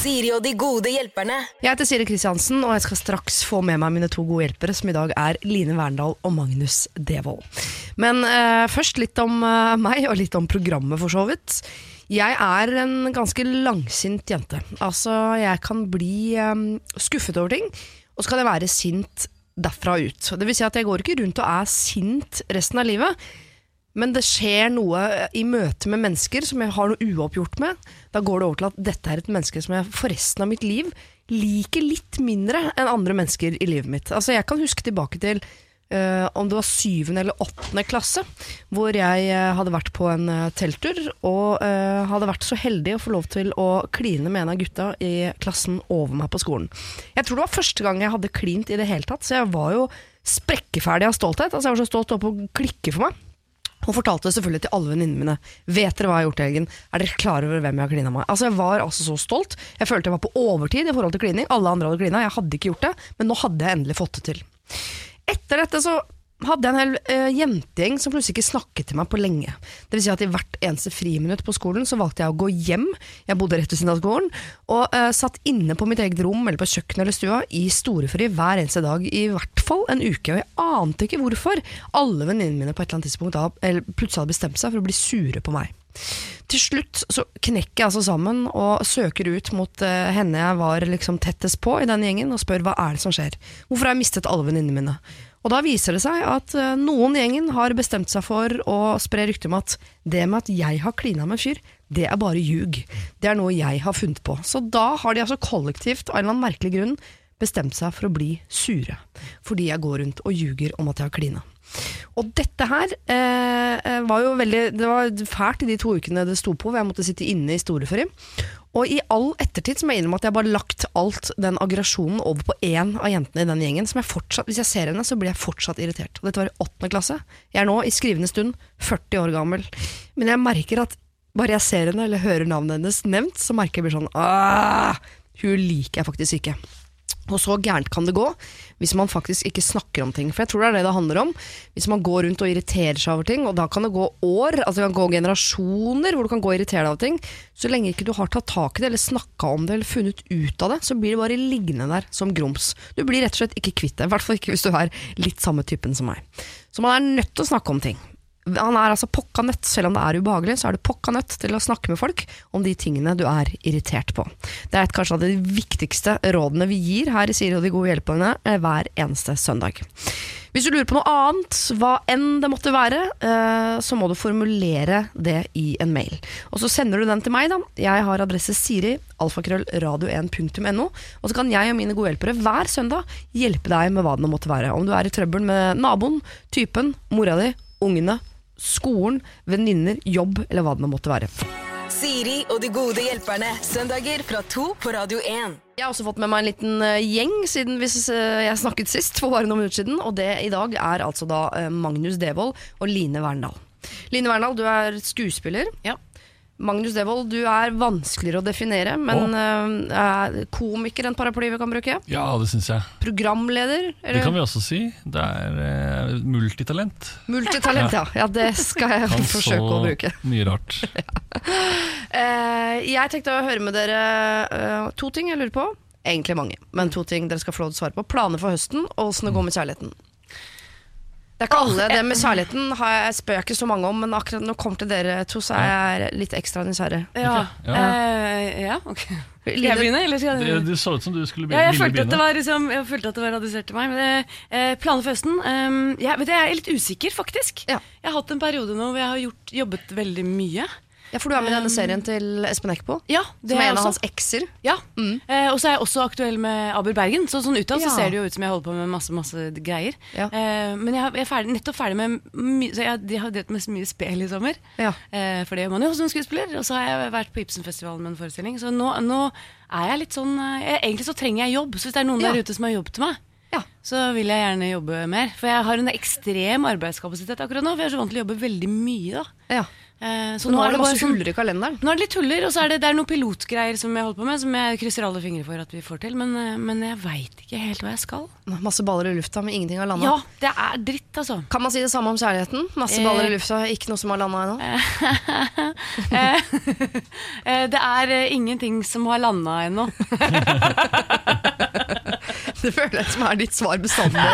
Siri og de gode hjelperne. Jeg heter Siri Kristiansen, og jeg skal straks få med meg mine to gode hjelpere, som i dag er Line Verndal og Magnus Devold. Men eh, først litt om eh, meg, og litt om programmet, for så vidt. Jeg er en ganske langsint jente. Altså, jeg kan bli eh, skuffet over ting, og så kan jeg være sint derfra ut. Det vil si at jeg går ikke rundt og er sint resten av livet. Men det skjer noe i møte med mennesker som jeg har noe uoppgjort med. Da går det over til at dette er et menneske som jeg for resten av mitt liv liker litt mindre enn andre mennesker i livet mitt. Altså Jeg kan huske tilbake til uh, om det var syvende eller åttende klasse, hvor jeg uh, hadde vært på en uh, telttur og hadde vært så heldig å få lov til å kline med en av gutta i klassen over meg på skolen. Jeg tror det var første gang jeg hadde klint i det hele tatt, så jeg var jo sprekkeferdig av stolthet. Altså Jeg var så stolt oppe å klikke for meg. Og fortalte det selvfølgelig til alle venninnene mine. Vet dere hva jeg har gjort i helgen? Er dere klar over hvem jeg har klina med? Altså Jeg var altså så stolt. Jeg følte jeg var på overtid i forhold til klining. Alle andre hadde klina, jeg hadde ikke gjort det, men nå hadde jeg endelig fått det til. Etter dette så hadde jeg en hel uh, jentegjeng som plutselig ikke snakket til meg på lenge. Det vil si at I hvert eneste friminutt på skolen så valgte jeg å gå hjem, jeg bodde rett ved siden av skolen, og uh, satt inne på mitt eget rom eller på kjøkkenet eller stua i storefri hver eneste dag i hvert fall en uke. Og jeg ante ikke hvorfor alle venninnene mine på et eller annet tidspunkt da, plutselig hadde bestemt seg for å bli sure på meg. Til slutt så knekker jeg altså sammen og søker ut mot uh, henne jeg var liksom tettest på i den gjengen, og spør hva er det som skjer. Hvorfor har jeg mistet alle venninnene mine? Og da viser det seg at uh, noen i gjengen har bestemt seg for å spre rykte om at det med at jeg har klina med en fyr, det er bare ljug. Det er noe jeg har funnet på. Så da har de altså kollektivt, av en eller annen merkelig grunn, bestemt seg for å bli sure. Fordi jeg går rundt og ljuger om at jeg har klina. Og dette her eh, var jo veldig Det var fælt i de to ukene det sto på, hvor jeg måtte sitte inne i storefri. Og i all ettertid så må jeg innrømme at jeg bare lagt alt den aggresjonen over på én av jentene i den gjengen. Som jeg fortsatt, Hvis jeg ser henne, så blir jeg fortsatt irritert. Og dette var i åttende klasse. Jeg er nå i skrivende stund 40 år gammel. Men jeg merker at bare jeg ser henne eller hører navnet hennes nevnt, så merker jeg blir sånn Hun liker jeg faktisk ikke. Og så gærent kan det gå hvis man faktisk ikke snakker om ting. For jeg tror det er det det handler om. Hvis man går rundt og irriterer seg over ting, og da kan det gå år, altså det kan gå generasjoner hvor du kan gå og irritere deg over ting. Så lenge ikke du har tatt tak i det, eller snakka om det, eller funnet ut av det, så blir det bare liggende der som grums. Du blir rett og slett ikke kvitt det. I hvert fall ikke hvis du er litt samme typen som meg. Så man er nødt til å snakke om ting. Han er altså pokka nødt, selv om det er ubehagelig, så er du pokka nødt til å snakke med folk om de tingene du er irritert på. Det er et, kanskje av de viktigste rådene vi gir her i Siri og de gode hjelperne eh, hver eneste søndag. Hvis du lurer på noe annet, hva enn det måtte være, eh, så må du formulere det i en mail. Og så sender du den til meg, da. Jeg har adresse siri, alfakrøllradio1.no. Og så kan jeg og mine gode hjelpere hver søndag hjelpe deg med hva det måtte være. Om du er i trøbbel med naboen, typen, mora di, ungene, skolen, venninner, jobb eller hva det nå måtte være. Siri og de gode hjelperne. Søndager fra to på Radio 1. Jeg har også fått med meg en liten eh, gjeng siden vi eh, jeg snakket sist, for bare noen minutter siden. Og det i dag er altså da eh, Magnus Devold og Line Verndal. Line Verndal, du er skuespiller. Ja. Magnus Devold, du er vanskeligere å definere, men er komiker en paraply vi kan bruke? Ja, det syns jeg. Programleder? Det kan vi også si. Det er uh, multitalent. Multitalent, ja. ja. Det skal jeg Kan forsøke så å bruke. mye rart. uh, jeg tenkte å høre med dere to ting jeg lurer på. Egentlig mange, men to ting dere skal få lov til å svare på. Planer for høsten, og åssen det går med kjærligheten. Det er ikke alle. Det med kjærligheten har jeg, spør jeg ikke så mange om, men akkurat når det kommer til dere to, så er jeg litt ekstra nysgjerrig. Ja. Ja. Eh, ja, ok. Skal jeg begynne, eller skal Det, du? det så ut som du skulle Ja, begynne. jeg, ville følte at det begynne. var, liksom, jeg følte at det var radisert til meg. Men eh, planer for høsten um, jeg, vet du, jeg er litt usikker, faktisk. Ja. Jeg har hatt en periode nå hvor jeg har gjort, jobbet veldig mye. Ja, for du er med i denne serien til Espen Eckbo, Ja, det som er en av hans ekser. Ja, eh, Og så er jeg også aktuell med Aber Bergen. Så sånn utad Ja. så ser det jo ut som jeg holder på med masse masse greier. Ja. Eh, men jeg, jeg er ferdig, nettopp ferdig med mye Så jeg, jeg har drevet med så mye spel i sommer. Ja. Eh, for det gjør man jo som skuespiller. Og så har jeg vært på Ibsenfestivalen med en forestilling. Så nå, nå er jeg litt sånn eh, jeg, Egentlig så trenger jeg jobb. Så hvis det er noen der ute som har jobb til meg, Ja. så vil jeg gjerne jobbe mer. For jeg har en ekstrem arbeidskapasitet akkurat nå. For jeg er så vant til å jobbe veldig mye. da Ja. Eh, så Nå nå er det masse sånn huller i kalenderen. Nå er det litt huller, og så er det, det er noen pilotgreier som jeg holder på med, som jeg krysser alle fingre for at vi får til. Men, eh, men jeg veit ikke helt hva jeg skal. Masse baller i lufta, men ingenting har landa. Ja, det er dritt, altså. Kan man si det samme om kjærligheten? Masse Eh. baller i lufta, ikke noe som har landa ennå? Eh, det er eh, ingenting som har landa ennå. Det føler jeg som er ditt svar bestandig.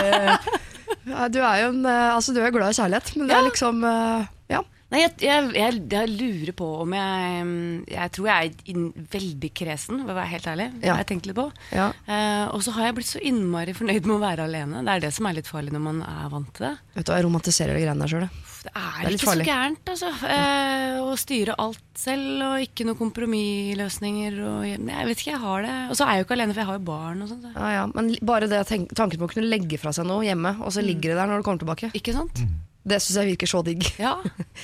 Du er jo en, eh, altså du er glad i kjærlighet, men det er liksom eh, Ja. Nei, jeg, jeg, jeg, jeg lurer på om jeg mm, Jeg tror jeg er inn, veldig kresen, for å være helt ærlig. Det Ja. jeg tenkt litt på. ja. Uh, og så har jeg blitt så innmari fornøyd med å være alene. Det er det som er litt farlig når man er vant til det. Vet du, Jeg romantiserer de greiene der sjøl. Det er, er litt ikke farlig. så gærent, altså. Uh, å styre alt selv, og ikke noen kompromissløsninger. Og, jeg vet ikke, jeg har det. Og så er jeg jo ikke alene, for jeg har jo barn og sånt. Ja, ja. Men bare det tenk, tanken på å kunne legge fra seg noe hjemme, og så ligger det der når du kommer tilbake, Ikke sant? Det syns jeg virker så digg. Ja.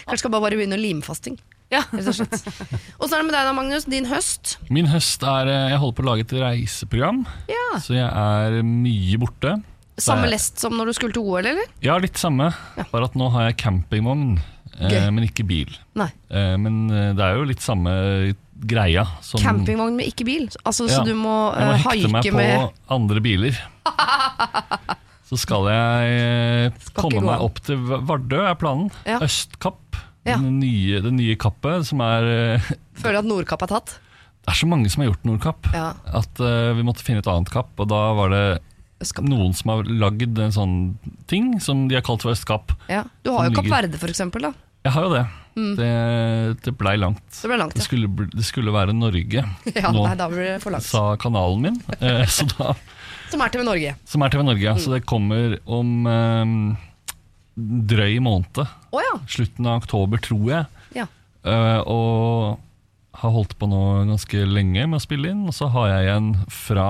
Kanskje skal bare bare begynne å limfasting. ja. Åssen er det med deg da, Magnus? Din høst? Min høst er eh, Jeg holder på å lage et reiseprogram, Ja. så jeg er mye borte. Samme jeg- lest som når du skulle til OL, eller? Ja, litt samme. Ja. Bare at nå har jeg campingvogn, eh, men ikke bil. Nei. Eh, men eh, det er jo litt samme greia. Som Campingvogn med ikke bil. Altså, Ja. Så du må, Jeg må eh, hekte meg på med andre biler. Så skal jeg eh, Skal komme meg opp til Vardø, er planen. Ja. Østkapp. Ja. Det, nye, det nye kappet som er Føler du at Nordkapp er tatt. Det er så mange som har gjort Nordkapp Ja. at uh, vi måtte finne et annet kapp. Og da var det Østkapp. noen som har lagd en sånn ting som de har kalt for Østkapp. Ja. Du har jo Kapp Verde, for eksempel. Da. Jeg har jo det. Mm. Det, det blei langt. Det ble langt, Det skulle, det skulle være Norge, ja nå, nei, da blir det for langt. sa kanalen min. Eh, så da, Som er TV Norge. som er TV Norge, ja. Så det kommer om um, drøy måned. Oh, ja. Slutten av oktober, tror jeg. ja. Uh, og har holdt på nå ganske lenge med å spille inn. Og så har jeg igjen fra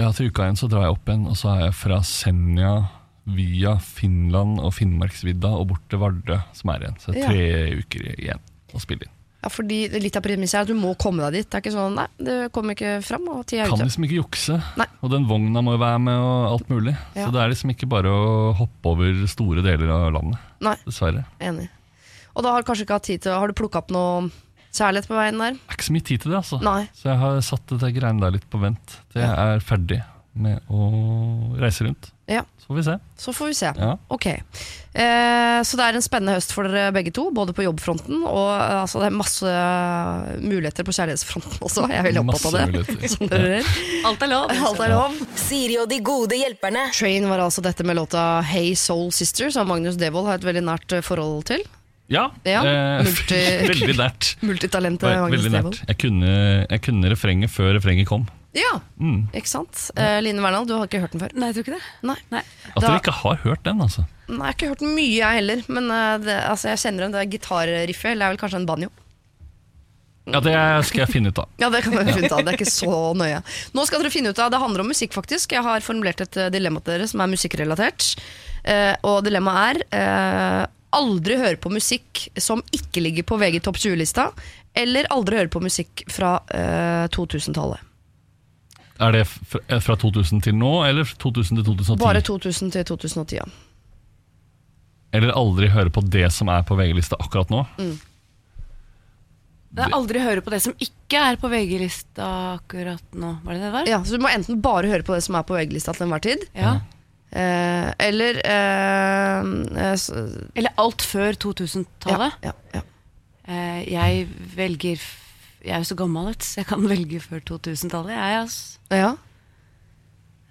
Ja, til uka igjen så drar jeg opp igjen, og så er jeg fra Senja via Finland og Finnmarksvidda og bort til Vardø, som er igjen. Så det er tre uker igjen å spille inn. Ja, fordi Litt av premisset er at du må komme deg dit. Det er ikke sånn, nei, det kommer ikke fram, og tida er Kan ute. liksom ikke jukse. Nei. Og den vogna må jo være med, og alt mulig. Ja. Så det er liksom ikke bare å hoppe over store deler av landet. Nei, Dessverre. enig. Og da har du kanskje ikke hatt tid til Har du plukka opp noe kjærlighet på veien der? Det er ikke så mye tid til det, altså. Nei. Så jeg har satt dette greiene der litt på vent. til jeg er ferdig med å reise rundt. Ja. Så får vi se. Så får vi se. Ja. Ok. Eh, så det er en spennende høst for dere begge to, både på jobbfronten og eh, altså, det er masse eh, muligheter på kjærlighetsfronten også. Jeg er veldig opptatt av det. muligheter. Som dere hører. Alt er lov. Alt er lov. Siri og de gode hjelperne. Train var altså dette med låta Hey Soul Sister, som Magnus Devold har et veldig nært eh, forhold til. Ja, Ja, eh, multi- veldig nært. Multitalentet Magnus Devold. Jeg kunne, jeg kunne refrenget før refrenget kom. Ja, Mm. ikke sant? Eh, Line Wernald, du har ikke hørt den før? Nei, jeg tror ikke det. Nei. Nei. At Da- dere ikke har hørt den, altså. Nei, jeg har ikke hørt den mye, jeg heller. Men eh, det, altså, jeg kjenner den, det er gitarriffet. Eller det er vel kanskje en banjo. Ja, Det skal jeg finne ut av. Ja, det kan dere finne ut av. Det er ikke så nøye. Nå skal dere finne ut av, Det handler om musikk, faktisk. Jeg har formulert et eh, dilemma til dere som er musikkrelatert. Eh, og dilemmaet er eh, aldri høre på musikk som ikke ligger på VG topp 20-lista. Eller aldri høre på musikk fra eh, 2000-tallet. Er det fra, fra 2000 til nå, eller 2000 til 2010? Bare 2000 til 2010. Ja. Eller aldri høre på det som er på VG-lista akkurat nå? Det er aldri høre på det som ikke er på VG-lista akkurat nå. Var det det var? Ja, så du må enten bare høre på det som er på VG-lista til enhver tid, Ja. eh, eller eh, eh, Eller alt før 2000-tallet. Ja, ja, ja. Eh, jeg velger Jeg er jo så gammel, vet du, så jeg kan velge før 2000-tallet. Jeg, altså. ja.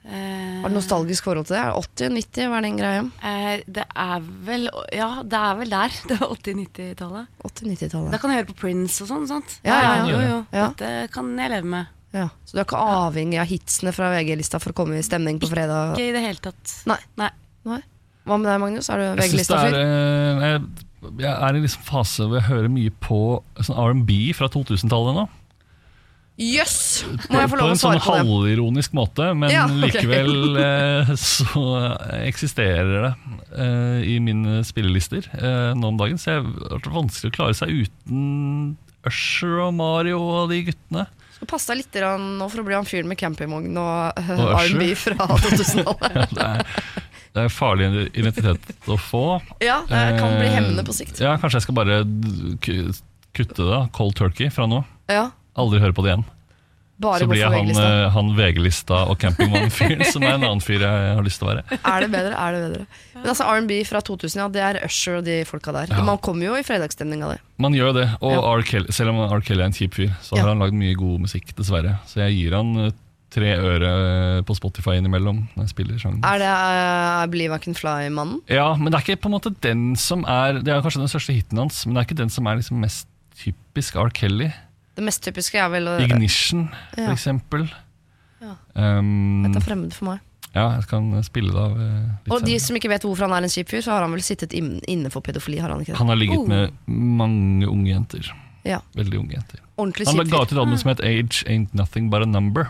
Eh, Har du nostalgisk forhold til det? Er det 80-90, hva er den greia? eh, det er vel Ja, det er vel der. Det er 80-90-tallet. 80-90-tallet. Da kan jeg høre på Prince og sånn, sant? Ja, ja, ja. Jo, jo. Ja. Dette kan jeg leve med. Ja. Så du er ikke avhengig av hitsene fra VG-lista for å komme i stemning på fredag? Ikke i det hele tatt. Nei. Nei. Nei. Hva med deg, Magnus? Er du VG-lista-fyr? Jeg, er i en liksom fase hvor jeg hører mye på sånn R&B fra 2000-tallet nå. Jøss! Må jeg få på lov å en sånn det? på det? halvironisk måte, men Ja, okay. likevel eh, så eksisterer det eh, i mine spillelister eh, nå om dagen. Så jeg- det er vanskelig å klare seg uten Usher og Mario og de guttene. Skal passe deg litt nå for å bli han fyren med campingvogn og uh, Og R&B fra 2000-tallet. Ja, det er, farlig identitet å få. Ja, det kan bli Eh, hemmende på sikt. Ja, Kanskje jeg skal bare kutte det. Cold turkey fra nå. Ja, Aldri høre på det igjen. bare Så blir jeg han, eh, han VG-lista og campingvognfyren, som er en annen fyr jeg har lyst til å være. Er det bedre? Er det bedre? Men altså R&B fra 2000, ja, det er Usher og de folka der. Ja. Man kommer jo i fredagsstemning av det. Man gjør det, og Ja. Kelly, selv om R. Kelly er en kjip fyr, så har han lagd mye god musikk, dessverre. Så jeg gir han eh, tre øre på Spotify innimellom når jeg spiller sjangen. Er det uh, Believe I Can Fly-mannen? Ja, men det er ikke på en måte den som er Det er kanskje den største hiten hans, men det er ikke den som er liksom mest typisk R. Kelly. Det mest typiske er vel å, Ignition, for Ja. eksempel. Ja. Um, Dette er fremmed for meg. ja, jeg kan spille det av eh, litt Og de som ikke vet hvorfor han er en kjip fyr, så har han vel sittet inn- inne for pedofili, har han ikke det? Han har ligget Oh. med mange unge jenter. Ja, Veldig unge jenter. Ordentlig Han ga ut et album som het Age Ain't Nothing But A Number.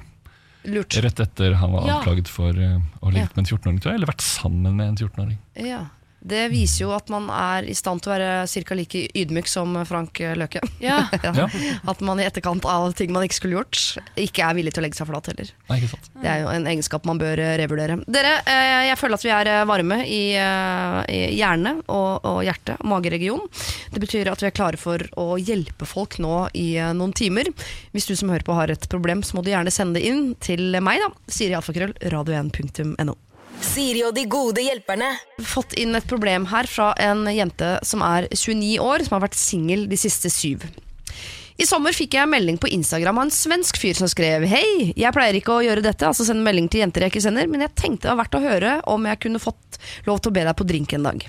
Lurt. Rett etter han var anklaget for eh, å ha ligget med en 14-åring, tror jeg. Eller vært sammen med en 14-åring. Ja. Det viser jo at man er i stand til å være ca. like ydmyk som Frank Løke. Ja. Ja. At man i etterkant av ting man ikke skulle gjort, ikke er villig til å legge seg flat heller. Nei, ikke sant. Det er jo en egenskap man bør eh, revurdere. Dere, eh, jeg føler at vi er eh, varme i, i hjerne og, og hjerte, mageregion. Det betyr at vi er klare for å hjelpe folk nå i noen timer. Hvis du som hører på har et problem, så må du gjerne sende det inn til meg, da. Siri Alfakrøll, radio1.no. Siri og de gode hjelperne. Fått inn et problem her fra en jente som er 29 år, som har vært singel de siste syv. I sommer fikk jeg melding på Instagram av en svensk fyr som skrev Hei, jeg pleier ikke å gjøre dette, altså sende melding til jenter jeg ikke sender, men jeg tenkte det var verdt å høre om jeg kunne fått lov til å be deg på drink en dag.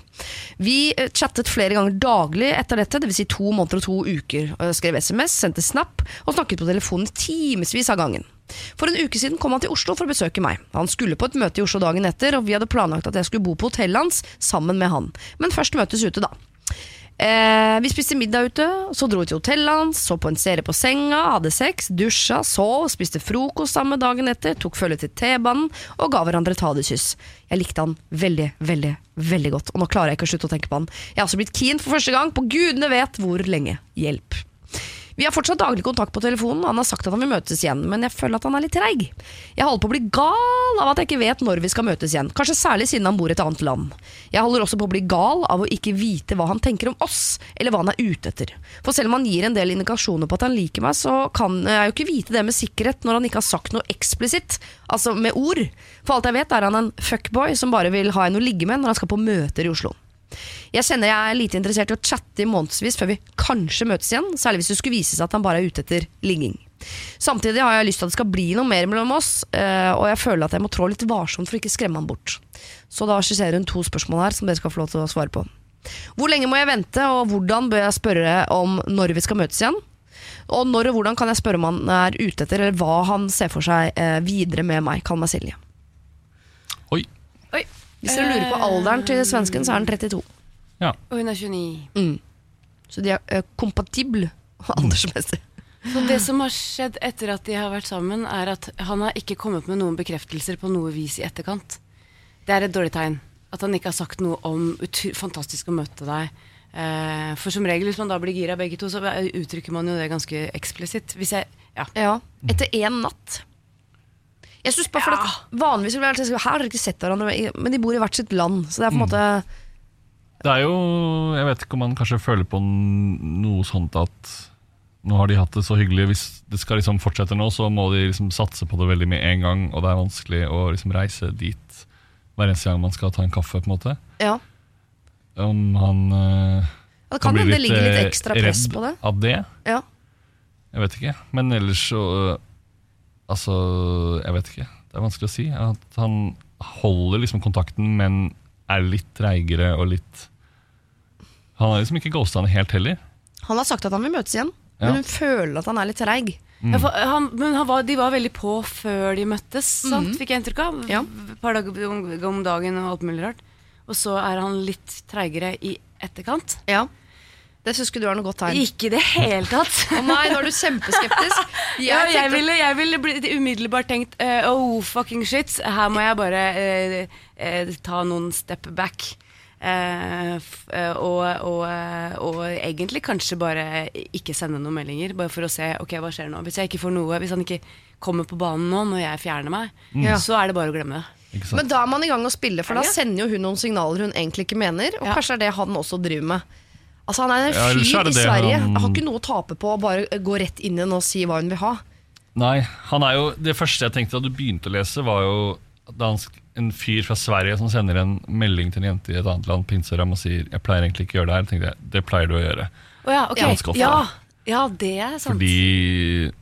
Vi eh, chattet flere ganger daglig etter dette, dvs. Si to måneder og to uker. Skrev SMS, sendte snap og snakket på telefonen timevis av gangen. For en uke siden kom han til Oslo for å besøke meg. Han skulle på et møte i Oslo dagen etter, og vi hadde planlagt at jeg skulle bo på hotellet hans sammen med han. Men først møtes ute, da. Eh, vi spiste middag ute, så dro vi til hotellet hans, så på en serie på senga, hadde sex, dusja, sov, spiste frokost sammen dagen etter, tok følge til T-banen og ga hverandre et hadekyss. Jeg likte han veldig, veldig, veldig godt, og nå klarer jeg ikke å slutte å tenke på han. Jeg har også blitt keen for første gang, på gudene vet hvor lenge. Hjelp. Vi har fortsatt daglig kontakt på telefonen, han har sagt at han vil møtes igjen, men jeg føler at han er litt treig. Jeg holder på å bli gal av at jeg ikke vet når vi skal møtes igjen, kanskje særlig siden han bor et annet land. Jeg holder også på å bli gal av å ikke vite hva han tenker om oss, eller hva han er ute etter. For selv om han gir en del indikasjoner på at han liker meg, så kan jeg jo ikke vite det med sikkerhet når han ikke har sagt noe eksplisitt, altså med ord. For alt jeg vet er han en fuckboy som bare vil ha en å ligge med når han skal på møter i Oslo. Jeg kjenner jeg er lite interessert i å chatte i månedsvis før vi kanskje møtes igjen, særlig hvis det skulle vise seg at han bare er ute etter ligging. Samtidig har jeg lyst til at det skal bli noe mer mellom oss, eh, og jeg føler at jeg må trå litt varsomt for å ikke skremme han bort. Så da skisserer hun to spørsmål her som dere skal få lov til å svare på. Hvor lenge må jeg vente, og hvordan bør jeg spørre om når vi skal møtes igjen? Og når og hvordan kan jeg spørre om han er ute etter, eller hva han ser for seg eh, videre med meg? Kall meg Silje. Oi. Oi. Hvis dere lurer på alderen til svensken, så er han 32. Ja. Og hun er 29. Mm. Så de er eh, kompatible aldersmessig. Så det som har skjedd etter at de har vært sammen, er at han har ikke kommet med noen bekreftelser på noe vis i etterkant. Det er et dårlig tegn. At han ikke har sagt noe om 'fantastisk å møte deg'. Uh, for som regel, hvis man da blir gira begge to, så uttrykker man jo det ganske eksplisitt. Hvis jeg, ja. Ja, etter én natt. Jeg synes bare for at Vanligvis ville jeg Her har dere ikke sett hverandre, men de bor i hvert sitt land. Så det er på en måte Det er jo Jeg vet ikke om man kanskje føler på noe sånt at nå har de hatt det så hyggelig. Hvis det skal liksom fortsette nå, så må de liksom satse på det veldig med en gang. Og det er vanskelig å liksom reise dit hver eneste gang man skal ta en kaffe. på en måte Ja, Om han eh, Det kan hende det ligger litt eh, ekstra press på det. Av det. Ja. Jeg vet ikke. Men ellers så øh, Altså, jeg vet ikke. Det er vanskelig å si. At han holder liksom kontakten, men er litt treigere og litt Han har liksom ikke ghosta henne helt heller. Han har sagt at han vil møtes igjen, Ja. men hun føler at han er litt treig. Ja, han, men han var, de var veldig på før de møttes, sant? fikk jeg inntrykk av. Ja. Et par dager om, om dagen og alt mulig rart. Og så er han litt treigere i etterkant. Ja. Det syns ikke du er noe godt tegn. Ikke i det hele tatt. Å nei, nå er du kjempeskeptisk. Ja, jeg, ville, jeg ville blitt umiddelbart tenkt uh, Oh, fucking shit, her må jeg bare uh, uh, ta noen step back. F- og, og, og egentlig kanskje bare ikke sende noen meldinger, bare for å se ok, hva skjer nå. Hvis jeg ikke får noe, hvis han ikke kommer på banen nå når jeg fjerner meg, mm. så er det bare å glemme det. Men da er man i gang å spille, for da sender jo hun noen signaler hun egentlig ikke mener. Og Ja. kanskje er det han også driver med. Altså Han er en Ja, fyr er det i det Sverige. han- Har ikke noe å tape på å bare gå rett inn igjen og si hva hun vil ha. Nei, han er jo Det første jeg tenkte da du begynte å lese, var jo dansk, en fyr fra Sverige som sender en melding til en jente i et annet land på Instagram og sier 'jeg pleier egentlig ikke å gjøre det her', tenkte jeg, det pleier du å gjøre. Oh, ja, ok. Ganske ofte. Ja, ja, det er sant. Fordi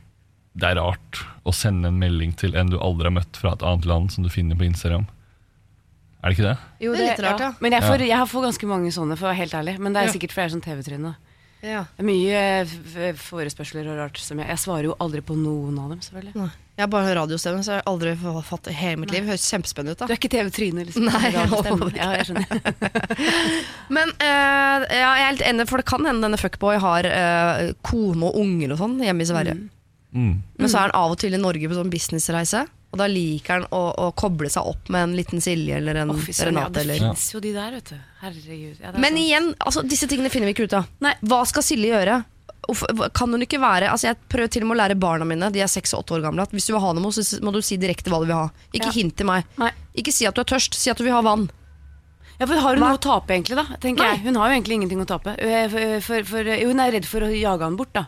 det er rart å sende en melding til en du aldri har møtt fra et annet land, som du finner på Instagram. Er det ikke det? Jo, Det er litt rart, ja. Men jeg får, jeg har fått ganske mange sånne, for å være helt ærlig. Men det er sikkert fordi jeg er sånn TV-tryne. Ja. Mye eh, forespørsler og rart som jeg Jeg svarer jo aldri på noen av dem, selvfølgelig. Nei. Jeg har bare radiostemme, så jeg har aldri f- fått det i hele mitt liv. Høres kjempespennende ut. da Du er ikke TV-tryne, liksom? Nei, Radiostemme. ja, jeg skjønner. Men uh, ja, jeg er litt enig, for det kan hende denne fuckboy har uh, kone og unger og sånn hjemme i Sverige. Mm. Men så er han av og til i Norge på sånn businessreise. Og da liker han å, å koble seg opp med en liten Silje eller en Å, Renate. ja, det fins jo de der, vet du. Herregud. Ja, Men igjen, altså, disse tingene finner vi ikke ut av. Nei. Hva skal Silje gjøre? Kan hun ikke være altså Jeg prøver til og med å lære barna mine De er seks og åtte år gamle at Hvis du vil ha noe, så må du si direkte hva du vil ha. Ikke Ja. hint til meg. Nei. Ikke si at du er tørst, si at du vil ha vann. Ja, for Har hun Hva? noe å tape, egentlig? da? tenker Nei. jeg. Hun har jo egentlig ingenting å tape. Eh, For, for, for, hun er redd for å jage han bort, da.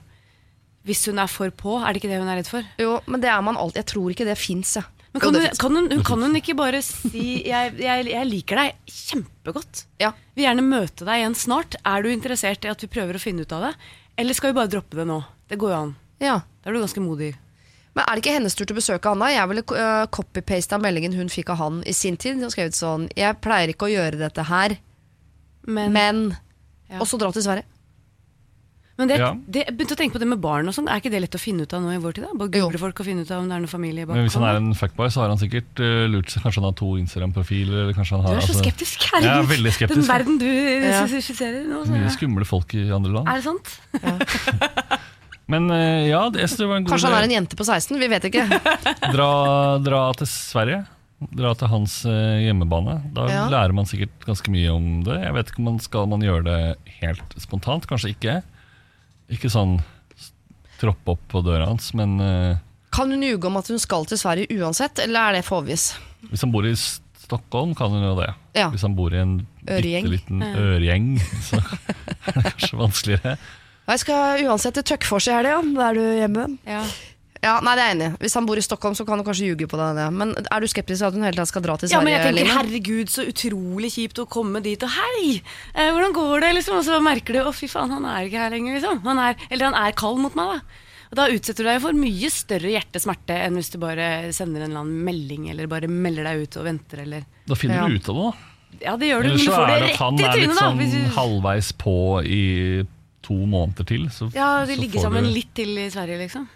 Hvis hun er for på, er det ikke det hun er redd for? Jo, men det er man alltid Jeg tror ikke det fins, jeg. Men kan, hun, kan, hun, hun, kan hun ikke bare si jeg, jeg, 'jeg liker deg kjempegodt'? Ja. Vil gjerne møte deg igjen snart. Er du interessert i at vi prøver å finne ut av det? Eller skal vi bare droppe det nå? Det går jo an. ja. Da er du ganske modig. Men er det ikke hennes tur til å besøke Anna? Jeg ville uh, copy-pasta meldingen hun fikk av han i sin tid. Og skrevet sånn Jeg pleier ikke å gjøre dette her, Men, men Ja. Og så dra til Sverige. Men det, Ja. det, jeg begynte å tenke på det med barn og sånn. Er ikke det lett å finne ut av nå i vår tid? da? Bare Jo. google folk og finne ut av om det er noen familie bak. Men hvis han er en fuckboy, så har han sikkert uh, lurt seg Kanskje han har to Instagram-profiler? Eller kanskje han Du er så altså, skeptisk, Jeg er veldig skeptisk. Den verden du Ja. skisserer nå. Mye skumle folk i andre land. er det sant? Men uh, ja, det, det var en god Kanskje han er en jente på 16? Vi vet ikke. Dra, dra til Sverige. Dra til hans eh, hjemmebane. Da Ja. lærer man sikkert ganske mye om det. Jeg vet ikke om man skal man gjøre det helt spontant. Kanskje ikke. Ikke sånn troppe opp på døra hans, men eh, Kan hun ljuge om at hun skal til Sverige uansett, eller er det for obvious? hvis han bor i Stockholm, kan hun jo det. Ja. Hvis han bor i en Øregjeng. bitte liten øregjeng, så er det kanskje vanskeligere. Jeg skal uansett til Tøkkfors i helga, da er du hjemme. Ja. Ja, nei, det er jeg enig i. Hvis han bor i Stockholm, så kan du kanskje ljuge på deg. det. Men er du skeptisk til at hun hele tatt skal dra til Sverige? Ja, men jeg tenker, herregud, så utrolig kjipt å komme dit og hei, eh, hvordan går det, liksom? Og så merker du, å fy faen, han er ikke her lenger, liksom. Han er, eller han er kald mot meg, da. Og da utsetter du deg for mye større hjertesmerte enn hvis du bare sender en eller annen melding, eller bare melder deg ut og venter, eller Da finner Ja. du ut av det, da. Ja, det gjør du, Ellers men du så får er det det at han er litt sånn du, halvveis på i to måneder til. Så, ja, de ligger sammen du- litt til i Sverige, liksom.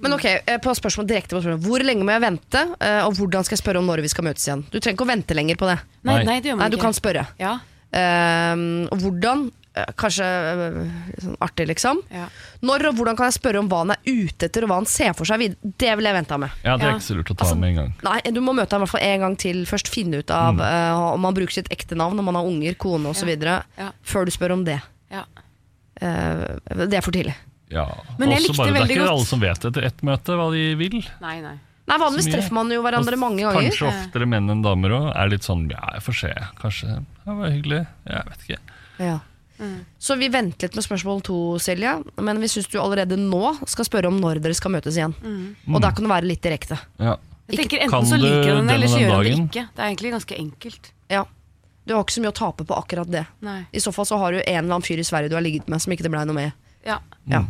Men ok, eh, på spørsmål, direkte på spørsmål. Hvor lenge må jeg vente, eh, og hvordan skal jeg spørre om når vi skal møtes igjen? Du trenger ikke å vente lenger på det. Nei, Nei. nei, det gjør Nei, man du ikke. kan spørre. Ja, Uh, og hvordan? Eh, kanskje sånn artig, liksom. ja. Når og hvordan kan jeg spørre om hva han er ute etter, og hva han ser for seg videre? Det vil jeg vente med. Ja, det er ikke så lurt å ta Altså, med en gang. Nei, Du må møte ham i hvert fall en gang til. Først finne ut av eh, om han bruker sitt ekte navn, om han har unger, kone osv. videre Ja. Før du spør om det. ja. Eh, det er for tidlig. Ja. Men jeg Også likte bare, det er ikke godt- alle som vet etter ett møte hva de vil. Nei, nei. Nei, Vanligvis treffer man jo hverandre mange ganger. Kanskje oftere menn enn damer òg. Er litt sånn ja, jeg får se. Kanskje det var hyggelig. Jeg vet ikke. Ja. Så vi venter litt med spørsmål to, Silje. Men vi syns du allerede nå skal spørre om når dere skal møtes igjen. Og der kan du være litt direkte. Ja. Jeg tenker Enten så liker du den eller så gjør du det ikke. Det er egentlig ganske enkelt. Ja. Du har ikke så mye å tape på akkurat det. Nei. I så fall så har du en eller annen fyr i Sverige du har ligget med som ikke det blei noe med. Ja. Ja.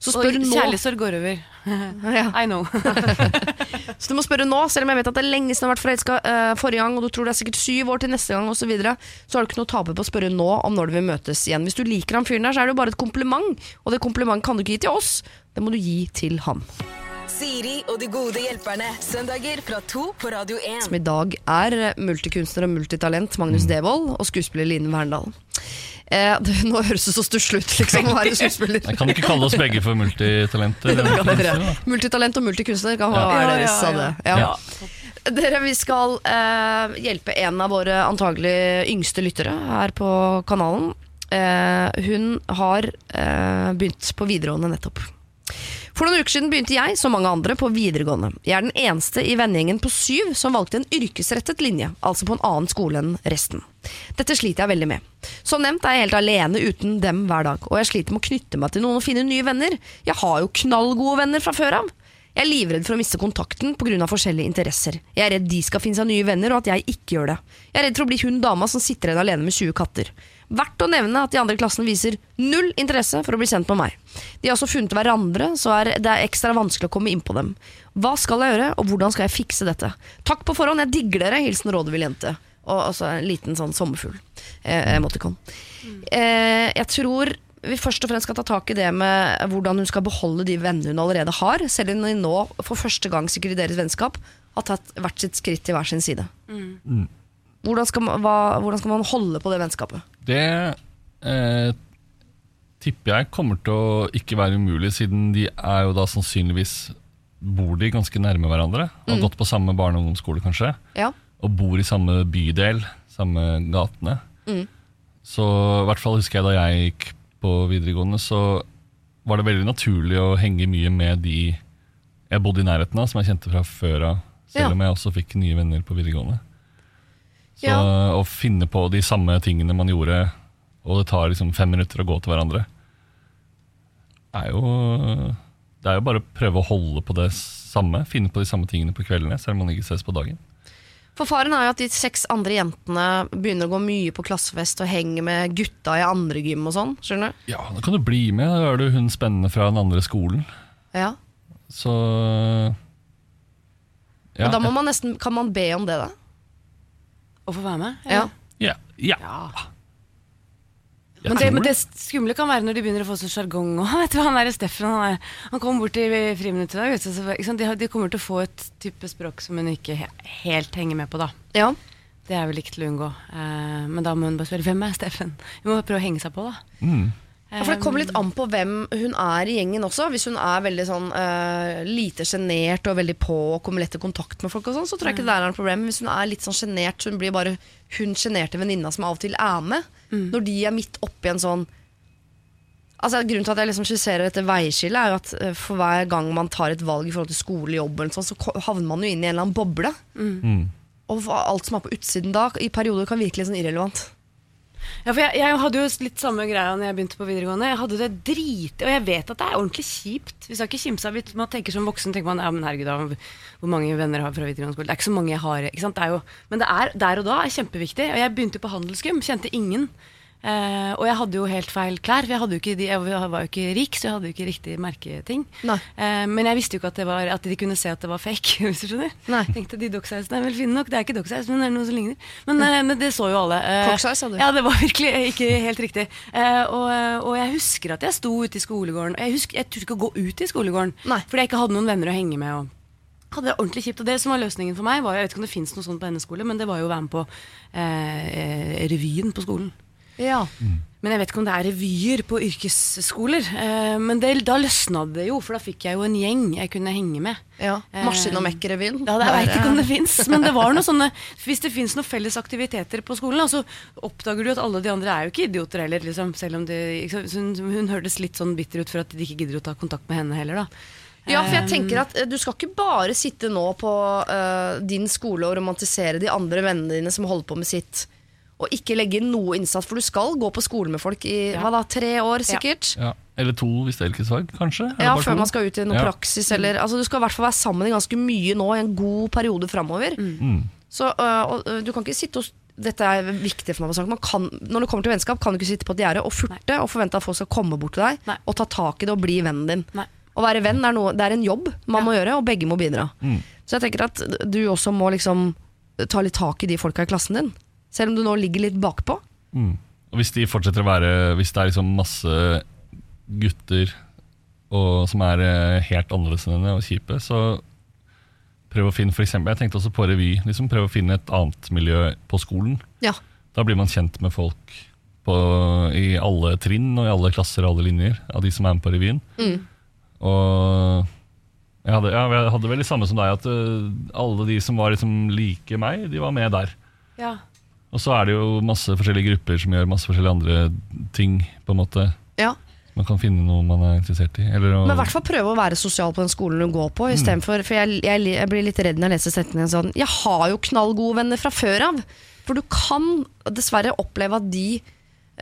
Så spør og nå. kjærlighetssorg går over. I know. Så du må spørre nå, selv om jeg vet at det er lenge siden du har vært forelska uh, forrige gang, og du tror det er sikkert syv år til neste gang osv., så, videre, så har du ikke noe å tape på å spørre nå om når du vil møtes igjen. Hvis du liker han fyren der, så er det jo bare et kompliment, og det komplimentet kan du ikke gi til oss, det må du gi til han. Siri og de gode hjelperne. Søndager fra to på Radio 1. Som i dag er multikunstner og multitalent Magnus Devold og skuespiller Line Verndal. Eh, det, nå høres det så stusslig ut liksom, å være skuespiller. Jeg kan ikke kalle oss begge for multitalenter. da. Multitalent og multikunstner kan Ja. være Ja, deres ja, av ja. det. Ja. Ja. Dere, vi skal eh, hjelpe en av våre antagelig yngste lyttere her på kanalen. Eh, hun har eh, begynt på videregående nettopp. For noen uker siden begynte jeg, som mange andre, på videregående. Jeg er den eneste i vennegjengen på syv som valgte en yrkesrettet linje, altså på en annen skole enn resten. Dette sliter jeg veldig med. Som nevnt er jeg helt alene uten dem hver dag, og jeg sliter med å knytte meg til noen og finne nye venner. Jeg har jo knallgode venner fra før av. Jeg er livredd for å miste kontakten pga. forskjellige interesser. Jeg er redd de skal finne seg nye venner, og at jeg ikke gjør det. Jeg er redd for å bli hun dama som sitter igjen alene med 20 katter. Verdt å nevne at de andre i klassen viser null interesse for å bli kjent med meg. De har også funnet hverandre, så er det er ekstra vanskelig å komme inn på dem. Hva skal jeg gjøre, og hvordan skal jeg fikse dette? Takk på forhånd, jeg digger dere. Hilsen rådevill jente. Og altså en liten sånn sommerfugl. Eh, emoticon. Eh, jeg tror vi først og fremst skal ta tak i det med hvordan hun skal beholde de vennene hun allerede har, selv om de nå for første gang sikkert i deres vennskap har tatt hvert sitt skritt til hver sin side. Hvordan, skal man, hva, hvordan skal man holde på det vennskapet? Det eh, tipper jeg kommer til å ikke være umulig, siden de er jo da sannsynligvis bor de ganske nærme hverandre. Har gått på samme barne- og ungdomsskole, kanskje. Ja. Og bor i samme bydel, samme gatene. Så i hvert fall husker jeg da jeg gikk på videregående, så var det veldig naturlig å henge mye med de jeg bodde i nærheten av, som jeg kjente fra før av. Selv Ja. om jeg også fikk nye venner på videregående. Så Ja. å finne på de samme tingene man gjorde, og det tar liksom fem minutter å gå til hverandre, er jo Det er jo bare å prøve å holde på det samme. Finne på de samme tingene på kveldene, selv om man ikke ses på dagen. For faren er jo at de seks andre jentene begynner å gå mye på klassefest og henger med gutta i andre gym og sånn. Skjønner du? Ja, da kan du bli med. Da er du hun spennende fra den andre skolen. Ja. Så ja, Men da må man nesten, kan man be om det, da? Å få være med? Ja. ja, ja. Ja. Men det, men det skumle kan være når de begynner å få sånn sjargong. og vet du hva, Han der Steffen han, er, han kom bort i friminuttet i dag. Så, så, de, de kommer til å få et type språk som hun ikke he helt henger med på. da Ja. Det er vel ikke til å unngå. Eh, men da må hun bare spørre hvem er Steffen. Hun må prøve å henge seg på, da. Mm. Ja, for Det kommer litt an på hvem hun er i gjengen også. Hvis hun er veldig sånn uh, lite sjenert og veldig på og kommer lett i kontakt med folk, og sånn, så tror jeg ikke det er noe problem. Hvis hun er litt sånn sjenert, så hun blir bare hun sjenerte venninna som av og til er med, når de er midt oppi en sånn Altså Grunnen til at jeg liksom skisserer dette veiskillet, er jo at eh, for hver gang man tar et valg i forhold til skole, jobb, eller så havner man jo inn i en eller annen boble. Mm. Og alt som er på utsiden da, i perioder kan virke litt sånn irrelevant. Ja, for jeg, jeg hadde jo litt samme greia når jeg begynte på videregående. Jeg hadde det drit, Og jeg vet at det er ordentlig kjipt. Vi skal ikke kimse av Man tenker som voksen tenker man, ja, men herregud, hvor mange venner har fra videregående skole? Det er ikke så mange jeg har. Det jo, men det er der og da er kjempeviktig. Og jeg begynte på handelsgym, kjente ingen. Eh, og jeg hadde jo helt feil klær. For jeg, de, jeg var jo ikke rik, så jeg hadde jo ikke riktig merketing. Eh, men jeg visste jo ikke at, det var, at de kunne se at det var fake. Hvis du skjønner Nei. Tenkte de docksizene er vel fine nok. Det er ikke docksize, men det er noe som ligner. Men, eh, men det så jo alle. Eh, sa du. Ja, det var virkelig ikke helt riktig. Eh, og, og jeg husker at jeg sto ute i skolegården. Og jeg, husker, jeg turte ikke å gå ut i skolegården Nei. fordi jeg ikke hadde noen venner å henge med. Og hadde det ordentlig kjipt, og det som var løsningen for meg, var jeg vet ikke om det finnes noe sånt på hennes skole, men det var jo å være med på eh, revyen på skolen. Ja. Men jeg vet ikke om det er revyer på yrkesskoler. Eh, men det, da løsna det jo, for da fikk jeg jo en gjeng jeg kunne henge med. ja. Maskin- og Mekk-revyen. Ja, jeg vet ikke om det fins, men det var noe sånne Hvis det fins noen felles aktiviteter på skolen, så oppdager du at alle de andre er jo ikke idioter heller, liksom, selv om det, hun, hun hørtes litt sånn bitter ut for at de ikke gidder å ta kontakt med henne heller, da. Ja, for jeg tenker at eh, Du skal ikke bare sitte nå på uh, din skole og romantisere de andre vennene dine som holder på med sitt, og ikke legge inn noe innsats, for du skal gå på skole med folk i Ja. hva da, tre år sikkert. Ja. Eller to hvis det er yrkesfag, kanskje? Ja, Før to? man skal ut i noe Ja. praksis. Eller, altså, du skal i hvert fall være sammen i ganske mye nå i en god periode framover. Mm. Så øh, øh, du kan ikke sitte og dette er viktig for meg å snakke. Man kan, når det kommer til vennskap, kan du ikke sitte på et gjerde og furte og forvente at folk skal komme bort til deg Nei. og ta tak i det og bli vennen din. Nei. Å være venn er, noe, det er en jobb man Ja. må gjøre, og begge må bidra. Mm. Så jeg tenker at du også må liksom ta litt tak i de folka i klassen din. Selv om du nå ligger litt bakpå. Mm. Og hvis de fortsetter å være Hvis det er liksom masse gutter og, som er eh, helt annerledes enn henne og kjipe, så prøv å finne for eksempel, Jeg tenkte også på revy. Liksom Prøv å finne et annet miljø på skolen. Ja. Da blir man kjent med folk på, i alle trinn og i alle klasser og alle linjer av de som er med på revyen. Mm. Og Jeg hadde, jeg hadde vel det samme som deg, at øh, alle de som var liksom like meg, de var med der. Ja. Og så er det jo masse forskjellige grupper som gjør masse forskjellige andre ting, på en måte. Ja. Man kan finne noe man er interessert i. Eller å, Men i hvert fall prøve å være sosial på den skolen du går på. Istedenfor, for jeg, jeg, jeg blir litt redd når jeg leser setningen sånn Jeg har jo knallgode venner fra før av. For du kan dessverre oppleve at de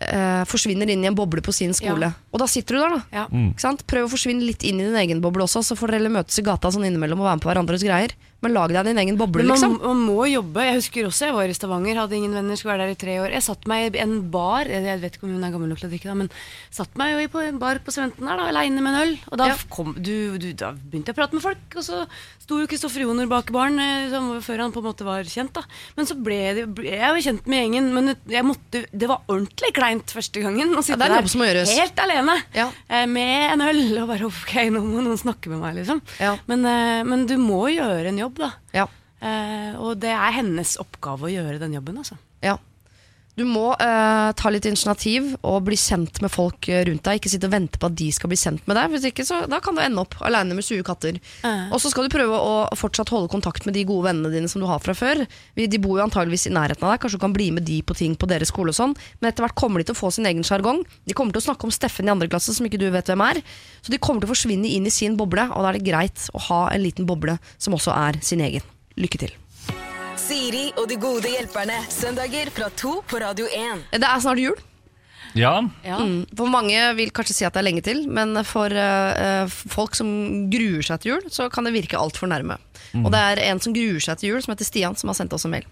eh, forsvinner inn i en boble på sin skole. Og da sitter du der, da. Ja. Ikke sant? Prøv å forsvinne litt inn i din egen boble også, så får dere møtes i gata sånn innimellom og være med på hverandres greier. Men lag deg din egen boble, Men man, liksom. man må jobbe. Jeg husker også jeg var i Stavanger, hadde ingen venner, skulle være der i tre år. Jeg satt meg i en bar, jeg vet ikke om hun er gammel nok til å drikke, da, men satt meg jo i en bar på Sventen der, da, aleine med en øl. Og da, Ja. kom, du, du, da begynte jeg å prate med folk, og så sto jo Kristoffer Joner bak baren, eh, før han på en måte var kjent. da. Men så ble det, ble, jeg var kjent med gjengen, men jeg måtte, det var ordentlig kleint første gangen. Å sitte jobb der helt alene Ja. eh, med en øl, og bare ok, nå må noen snakke med meg, liksom. Ja. Men, eh, men du må gjøre en jobb, da. Ja. Eh, og det er hennes oppgave å gjøre den jobben. Altså. Ja. Du må eh, ta litt initiativ og bli kjent med folk eh, rundt deg. Ikke sitte og vente på at de skal bli kjent med deg. Hvis ikke, så da kan du ende opp aleine med 20 katter. Uh. Og så skal du prøve å fortsatt holde kontakt med de gode vennene dine som du har fra før. De bor jo antageligvis i nærheten av deg, kanskje du kan bli med de på ting på deres skole og sånn. Men etter hvert kommer de til å få sin egen sjargong. De kommer til å snakke om Steffen i andre klasse som ikke du vet hvem er. Så de kommer til å forsvinne inn i sin boble, og da er det greit å ha en liten boble som også er sin egen. Lykke til. Siri og de gode hjelperne. Søndager fra to på Radio 1. Det er snart jul. Ja, Ja. Mm. For mange vil kanskje si at det er lenge til, men for eh, folk som gruer seg til jul, så kan det virke altfor nærme. Og det er en som gruer seg til jul, som heter Stian, som har sendt oss en mail.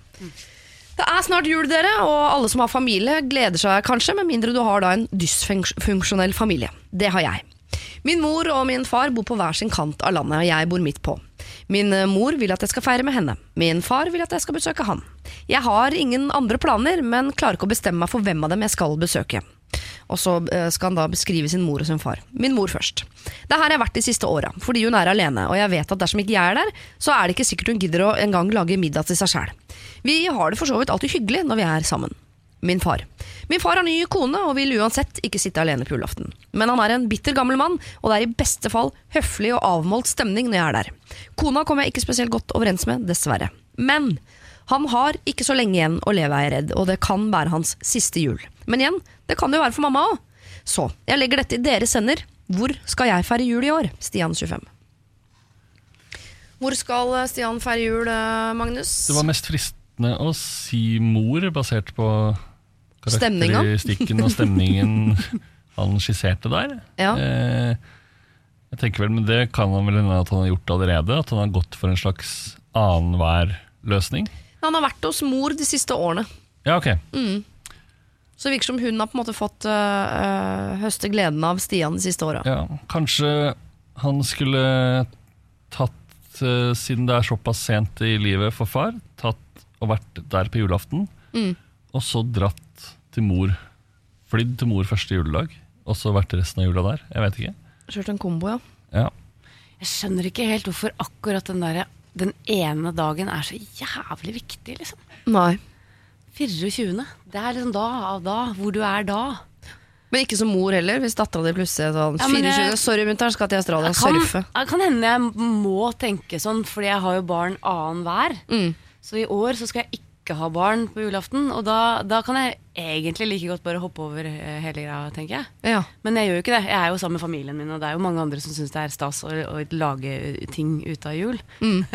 Det er snart jul, dere, og alle som har familie, gleder seg kanskje, med mindre du har da en dysfunksjonell familie. Det har jeg. Min mor og min far bor på hver sin kant av landet, og jeg bor midt på. Min eh, mor vil at jeg skal feire med henne. Min far vil at jeg skal besøke han. Jeg har ingen andre planer, men klarer ikke å bestemme meg for hvem av dem jeg skal besøke. Og så eh, skal han da beskrive sin mor og sin far. Min mor først. Det er her jeg har vært de siste åra, fordi hun er alene, og jeg vet at dersom ikke jeg er der, så er det ikke sikkert hun gidder å engang lage middag til seg sjæl. Vi har det for så vidt alltid hyggelig når vi er sammen. Min far. Min far har ny kone og vil uansett ikke sitte alene på julaften. Men han er en bitter gammel mann, og det er i beste fall høflig og avmålt stemning når jeg er der. Kona kommer jeg ikke spesielt godt overens med, dessverre. Men han har ikke så lenge igjen å leve, er jeg redd, og det kan være hans siste jul. Men igjen, det kan det jo være for mamma òg. Så jeg legger dette i deres hender. Hvor skal jeg feire jul i år? Stian 25. Hvor skal eh, Stian feire jul, eh, Magnus? det var mest fristende å si mor, basert på karakteristikken og stemningen han skisserte der. Ja. Eh, jeg tenker vel, men Det kan han vel hende at han har gjort allerede. At han har gått for en slags annenhver løsning. Han har vært hos mor de siste årene. Ja, ok. Så det virker som hun har på en måte fått øh, øh, høste gleden av Stian de siste åra. Ja, kanskje han skulle tatt, eh, siden det er såpass sent i livet for far, tatt og vært der på julaften, Mm. og så dratt til mor. Flydd til mor første juledag, og så vært resten av jula der. Jeg vet ikke. Kjørt en kombo, ja. Ja. Jeg skjønner ikke helt hvorfor akkurat den, der, den ene dagen er så jævlig viktig, liksom. Nei. 24. Det er liksom da av da, hvor du er da. Men ikke som mor heller, hvis dattera di plutselig er sånn Ja, 24, jeg- Sorry, mutter'n, skal til Australia og surfe. det kan hende jeg må tenke sånn, fordi jeg har jo barn annenhver. Mm. Så i år så skal jeg ikke ha barn på julaften, og da, da kan jeg egentlig like godt bare hoppe over eh, hele greia, tenker jeg. Ja. Men jeg gjør jo ikke det. Jeg er jo sammen med familien min, og det er jo mange andre som syns det er stas å, å lage ting ut av jul. Mm.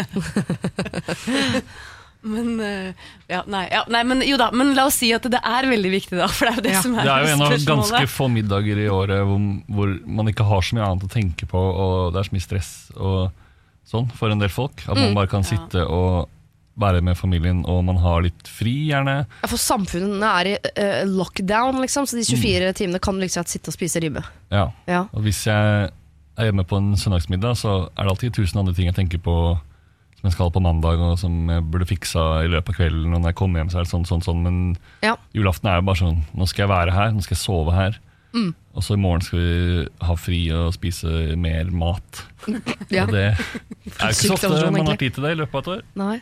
men eh, ja nei, ja, nei, men jo da. Men la oss si at det er veldig viktig, da. For det er jo det Ja. som er Det er jo en av ganske få middager i året hvor, hvor man ikke har så mye annet å tenke på, og det er så mye stress og sånn for en del folk. At man bare kan sitte og være med familien, og man har litt fri, gjerne. Ja, For samfunnet er i uh, lockdown, liksom, så de 24 timene kan du liksom sitte og spise ribbe. Ja. Ja. Og hvis jeg er hjemme på en søndagsmiddag, så er det alltid tusen andre ting jeg tenker på som jeg skal på mandag, og som jeg burde fiksa i løpet av kvelden. Og når jeg kommer hjem, så er det sånn, sånn, sånn. Men Ja. julaften er jo bare sånn Nå skal jeg være her, nå skal jeg sove her. Og så i morgen skal vi ha fri og spise mer mat. Ja. Og det er jo ikke så ofte man har tid til det i løpet av et år. Nei.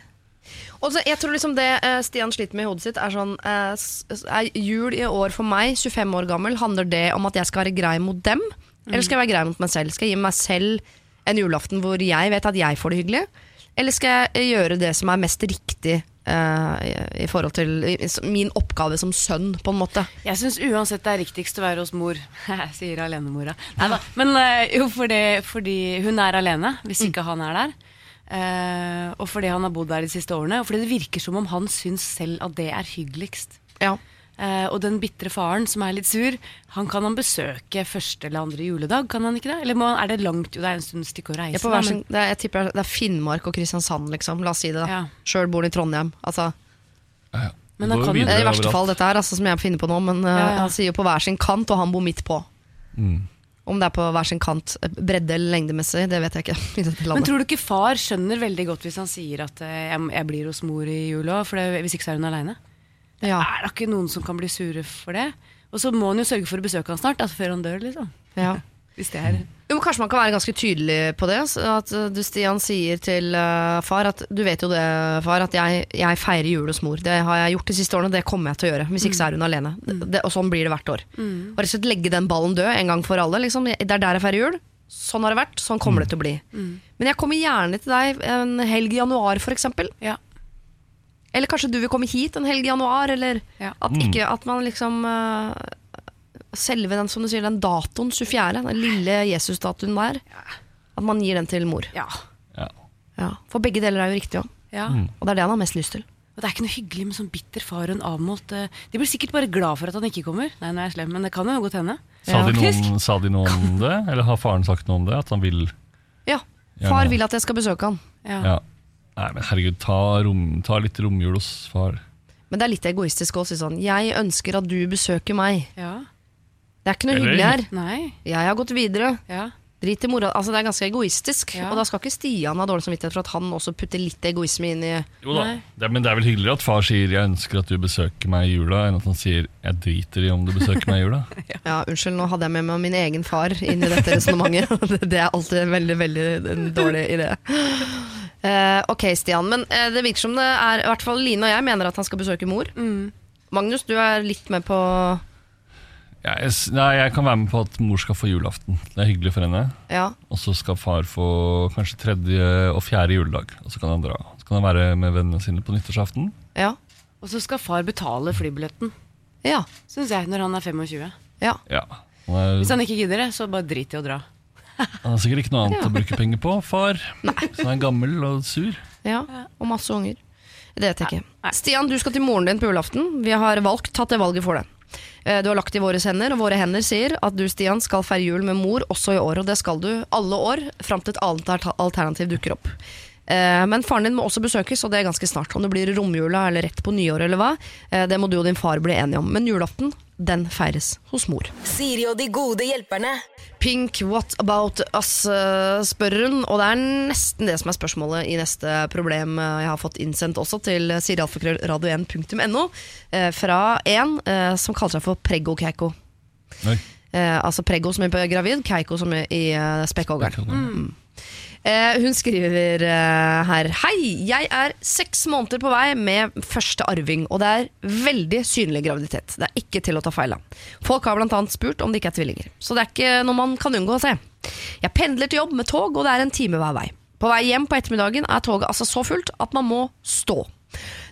Og så, jeg tror liksom det eh, Stian sliter med i hodet sitt, er sånn eh, s- er Jul i år for meg, 25 år gammel, handler det om at jeg skal være grei mot dem? Eller skal jeg være grei mot meg selv? Skal jeg gi meg selv en julaften hvor jeg vet at jeg får det hyggelig? Eller skal jeg gjøre det som er mest riktig eh, i, i forhold til i, min oppgave som sønn, på en måte? Jeg syns uansett det er riktigst å være hos mor. sier alenemora. Neida. Men eh, jo, fordi, fordi hun er alene, hvis ikke han er der. Eh, og fordi han har bodd der de siste årene. Og fordi det virker som om han syns selv at det er hyggeligst. Ja. Eh, og den bitre faren som er litt sur, han kan han besøke første eller andre juledag? Kan han ikke det? Eller må, er det langt? Jo, det er en stund stykke å reise. Jeg, på da, hver men- sin, det er, jeg tipper det er Finnmark og Kristiansand, liksom. La oss si det. da Ja. Sjøl bor han i Trondheim. Altså, Ja, ja. Men han kan jo- videre I verste fall dette her, altså, som jeg finner på nå, men Ja, ja. han sier jo på hver sin kant, og han bor midt på. Mm. Om det er på hver sin kant, bredde eller lengdemessig, det vet jeg ikke. Men tror du ikke far skjønner veldig godt hvis han sier at eh, jeg, jeg blir hos mor i jula? For det, hvis ikke så er hun aleine. ja. Er det ikke noen som kan bli sure for det? Og så må han jo sørge for å besøke han snart, altså før han dør, liksom. Ja. Hvis det er Jo, men Kanskje man kan være ganske tydelig på det. At uh, du Stian sier til uh, far at du vet jo det, far, at jeg, jeg feirer jul hos mor. Det har jeg gjort de siste årene, det kommer jeg til å gjøre. Hvis ikke så er hun alene. Det, og sånn blir det hvert år. Og rett og slett legge den ballen død en gang for alle. Liksom. Det er der jeg feirer jul. Sånn har det vært, sånn kommer det til å bli. Men jeg kommer gjerne til deg en helg i januar, f.eks. Ja. Eller kanskje du vil komme hit en helg i januar, eller Ja. at, ikke, at man liksom uh, Selve den som du sier, den datoen, 24., den lille Jesus-datoen der, at man gir den til mor. ja. Ja. Ja. For begge deler er jo riktig òg. ja. Og det er det han har mest lyst til. Og det er ikke noe hyggelig med sånn bitter far og en avmålt eh, De blir sikkert bare glad for at han ikke kommer. Nei, nå er jeg slem, men det kan jo godt hende. Sa, de noen, sa de noe om det, eller har faren sagt noe om det? At han vil Ja. Ja. Far vil at jeg skal besøke han. Ja. Ja. Nei, men herregud, ta, rom, ta litt romjul hos far. Men det er litt egoistisk å si sånn Jeg ønsker at du besøker meg. ja. Det er ikke noe Eller- hyggelig her. Nei. Jeg har gått videre. Ja. Drit i mora. Altså, det er ganske egoistisk. Ja. Og da skal ikke Stian ha dårlig samvittighet for at han også putter litt egoisme inn i Jo da, det, men det er vel hyggeligere at far sier 'jeg ønsker at du besøker meg i jula', enn at han sier 'jeg driter i om du besøker meg i jula'. Ja, unnskyld, nå hadde jeg med meg min egen far inn i dette resonnementet. det er alltid en veldig, veldig en dårlig idé. Uh, ok, Stian, men uh, det virker som det er I hvert fall Line og jeg mener at han skal besøke mor. Mm. Magnus, du er litt med på Jeg, nei, jeg kan være med på at mor skal få julaften. Det er hyggelig for henne. Ja, Og så skal far få kanskje tredje og fjerde juledag. Og så kan han dra. Så kan han være med vennene sine på nyttårsaften. ja, Og så skal far betale flybilletten, ja. syns jeg, når han er 25. ja. Ja. Han er, Hvis han ikke gidder det, så bare drit i å dra. han har sikkert ikke noe annet å bruke penger på, far. Så han er gammel og sur. Ja, og masse unger. Det vet jeg ikke. Stian, du skal til moren din på julaften. Vi har valgt, tatt det valget for deg. Eh, Du har lagt i våre hender, og våre hender sier at du Stian, skal feire jul med mor også i år. Og det skal du alle år, fram til et annet alternativ dukker opp. Eh, Men faren din må også besøkes, og det er ganske snart. Om det blir romjula eller rett på nyår eller hva, eh, det må du og din far bli enige om. Men julaften, den feires hos mor. Siri og de gode hjelperne. Pink, what about us, eh, spør hun. Og det er nesten det som er spørsmålet i neste problem jeg har fått innsendt også til sirialfakrøllradio1.no. eh, Fra en som kaller seg for Preggo Keiko. Eh, altså Preggo som er gravid, Keiko som er i spekkhoggeren. Eh, hun skriver eh, her Hei, jeg er seks måneder på vei med første arving, og det er veldig synlig graviditet. Det er ikke til å ta feil av. Folk har annet spurt om det ikke er tvillinger, så det er ikke noe man kan unngå å se. Jeg pendler til jobb med tog, og det er en time hver vei. På vei hjem på ettermiddagen er toget altså så fullt at man må stå.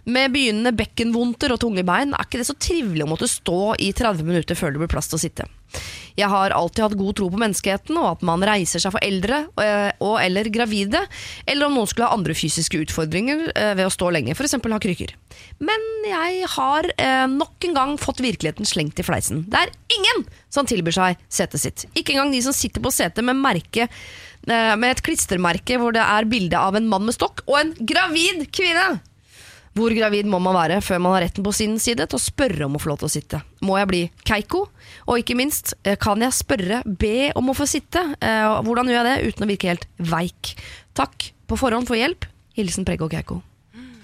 Med begynnende bekkenvondter og tunge bein er ikke det så trivelig å måtte stå i 30 minutter før det blir plass til å sitte. Jeg har alltid hatt god tro på menneskeheten og at man reiser seg for eldre eh, og eller gravide, eller om noen skulle ha andre fysiske utfordringer eh, ved å stå lenge, f.eks. ha krykker. Men jeg har eh, nok en gang fått virkeligheten slengt i fleisen. Det er ingen som tilbyr seg setet sitt. Ikke engang de som sitter på setet med, merke, med et klistremerke hvor det er bilde av en mann med stokk og en gravid kvinne. Hvor gravid må man være før man har retten på sin side til å spørre om å få lov til å sitte? Må jeg bli Keiko? Og ikke minst, eh, kan jeg spørre, be om å få sitte? Eh, Hvordan gjør jeg det uten å virke helt veik? Takk på forhånd for hjelp. Hilsen Preggo Keiko.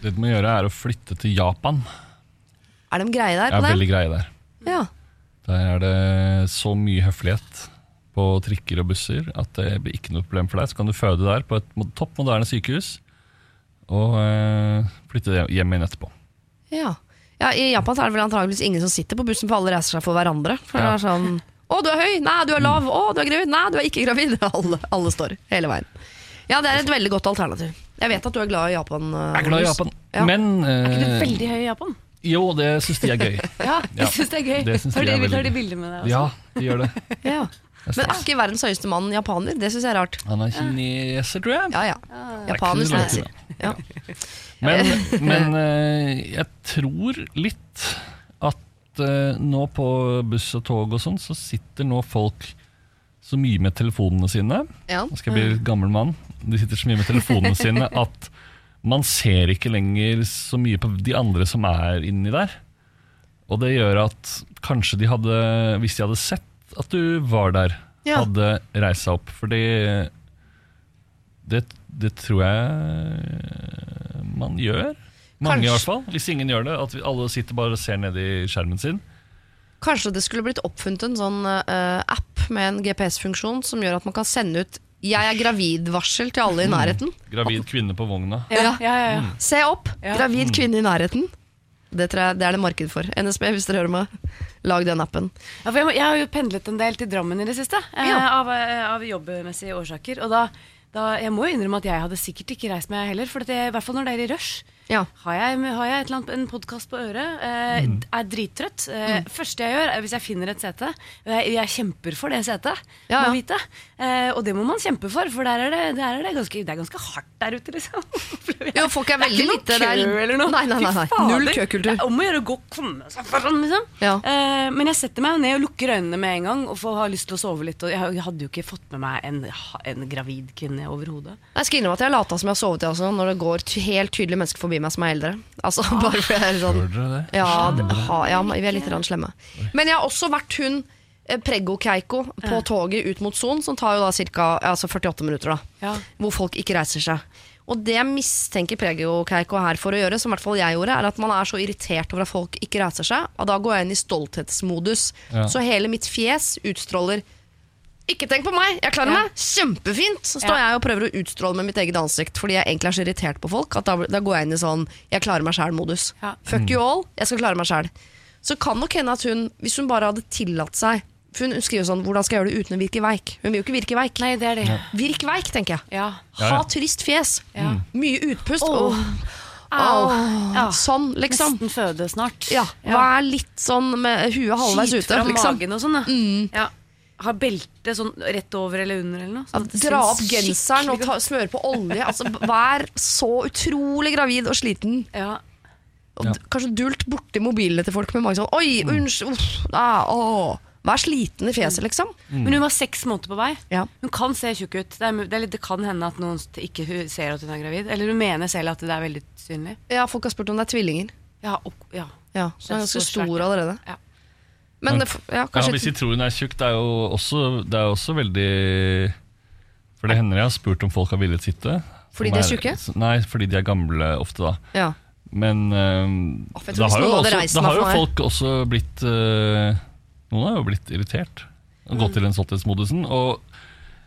Det du må gjøre, er å flytte til Japan. Er de greie der Det på er det? veldig greie der. Ja. Der er det så mye høflighet på trikker og busser at det blir ikke noe problem for deg. Så kan du føde der på et topp moderne sykehus og eh, flytte hjem igjen etterpå. ja. Ja, I Japan er det vel antageligvis ingen som sitter på bussen, for alle reiser seg for hverandre. For Ja. det er sånn Å, du er høy! Nei, du er lav! Å, du er gravid! Nei, du er ikke gravid! Alle, alle står hele veien. Ja, det er et veldig godt alternativ. Jeg vet at du er glad i Japan. eh, Jeg er glad i Japan, Ja. men Er ikke du eh, veldig høy i Japan? Jo, det syns de er gøy. Ja, de syns det er gøy. det er de, tar de bilder med deg også? Ja, de gjør det. Ja. Men er ikke verdens høyeste mann japaner? Det syns jeg er rart. Han er kineser, tror jeg. Ja, ja. Japaner er ikke så kineser. Ja. Men, men eh, jeg tror litt at eh, nå på buss og tog og sånn, så sitter nå folk så mye med telefonene sine. Ja. Nå skal jeg bli litt gammel mann. De sitter så mye med telefonene sine at man ser ikke lenger så mye på de andre som er inni der. Og det gjør at kanskje de hadde, hvis de hadde sett at du var der, Ja. hadde reist seg opp. Fordi det, det tror jeg man gjør. Mange i hvert fall. Hvis ingen gjør det. At vi alle sitter bare og ser ned i skjermen sin. Kanskje det skulle blitt oppfunnet en sånn uh, app med en GPS-funksjon som gjør at man kan sende ut 'jeg er gravid'-varsel til alle i nærheten. Gravid kvinne på vogna. Ja, ja, ja, ja. Se opp! Ja. Gravid kvinne i nærheten. Det, tror jeg, det er det marked for. NSB, hvis dere hører meg, lag den appen. Ja, for jeg, jeg har jo pendlet en del til Drammen i det siste, eh, Ja. av, eh, av jobbmessige årsaker. Og da, da, jeg må jo innrømme at jeg hadde sikkert ikke reist meg heller, for det, i hvert fall når det er i rush. Ja. Har jeg, har jeg annet, en podkast på øret, eh, er drittrøtt. Eh, Mm. første jeg gjør, er hvis jeg finner et sete jeg, jeg kjemper for det setet, Ja, ja. vite. Eh, og det må man kjempe for, for der er det, der er det, ganske, det er ganske hardt der ute, liksom. Jo, folk er veldig lite der. er-. Nei, nei, nei, nei. Null køkultur. Om å gjøre å gå komme seg foran, liksom. Ja. Eh, men jeg setter meg ned og lukker øynene med en gang og får ha lyst til å sove litt. Og jeg, hadde jo ikke fått med meg en, en gravid kvinne overhodet. Jeg skal innrømme at jeg har lata som jeg har sovet, jeg også, når det går helt tydelige mennesker forbi meg som er eldre. Altså, bare for jeg er sånn dere det? Ja, ha, ja, vi er litt slemme. Men jeg har også vært hun eh, Preggo-Keiko på toget ut mot Son, som tar jo da ca. Altså 48 minutter. da Ja. Hvor folk ikke reiser seg. Og det jeg mistenker Preggo-Keiko her for å gjøre, som i hvert fall jeg gjorde, er at man er så irritert over at folk ikke reiser seg, og da går jeg inn i stolthetsmodus. Ja. Så hele mitt fjes utstråler ikke tenk på meg, jeg klarer Ja. meg kjempefint! Så står Ja. jeg og prøver å utstråle med mitt eget ansikt fordi jeg egentlig er så irritert på folk at da, da går jeg inn i sånn jeg klarer meg sjæl-modus. Ja. Fuck you all, jeg skal klare meg sjæl. Så kan nok hende at hun, hvis hun bare hadde tillatt seg For hun skriver sånn 'hvordan skal jeg gjøre det uten å virke veik'? Hun vil jo ikke virke veik. Nei, det er det. Ja. Virk veik, tenker jeg. ja. Ha trist fjes. Ja. Mye utpust. Åh. Au. Ja. Sånn, liksom. Nesten føde snart. Ja, Vær litt sånn med huet halvveis Skit ute. fra Liksom. magen og sånn, ja. ja. Ha belte sånn rett over eller under eller noe. Ja, sånn dra opp genseren og ta, smøre på olje. Altså, vær så utrolig gravid og sliten. Ja. Og Ja. d- kanskje dult borti mobilene til folk med mange sånn Oi, unnskyld, ah. Vær sliten i fjeset, liksom. Men hun var seks måneder på vei. Ja. Hun kan se tjukk ut. Det, er, det, er litt, det kan hende at noen ikke ser at hun er gravid. Eller hun mener selv at det er veldig synlig. ja, folk har spurt om det er tvillinger. Ja, og, ja. Ja, så hun er ganske stor allerede. Ja. Men ja, Ja, kanskje hvis de tror hun er tjukk, det er jo også, det er også veldig For det hender jeg har spurt om folk har villet sitte. Fordi de er tjukke? Nei, fordi de er gamle ofte, da. ja. Men um, Åh, da har jo, også, da har jo folk også blitt uh, Noen har jo blitt irritert og gått til den stolthetsmodusen. Og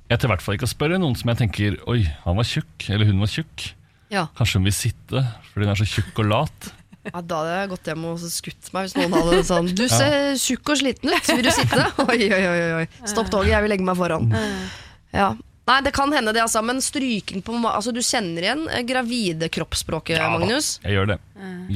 jeg i hvert fall ikke å spørre noen som jeg tenker Oi, han var tjukk, eller hun var tjukk. ja. Kanskje hun vil sitte fordi hun er så tjukk og lat. Ja, Da hadde jeg gått hjem og skutt meg hvis noen hadde sånn Du ser tjukk og sliten ut, vil du sitte? Oi, oi, oi, oi. Stopp toget, jeg vil legge meg foran. Ja. Nei, det kan hende det, altså. Men stryking på Altså, du kjenner igjen eh, gravide kroppsspråket, Ja da, Magnus. Jeg gjør det.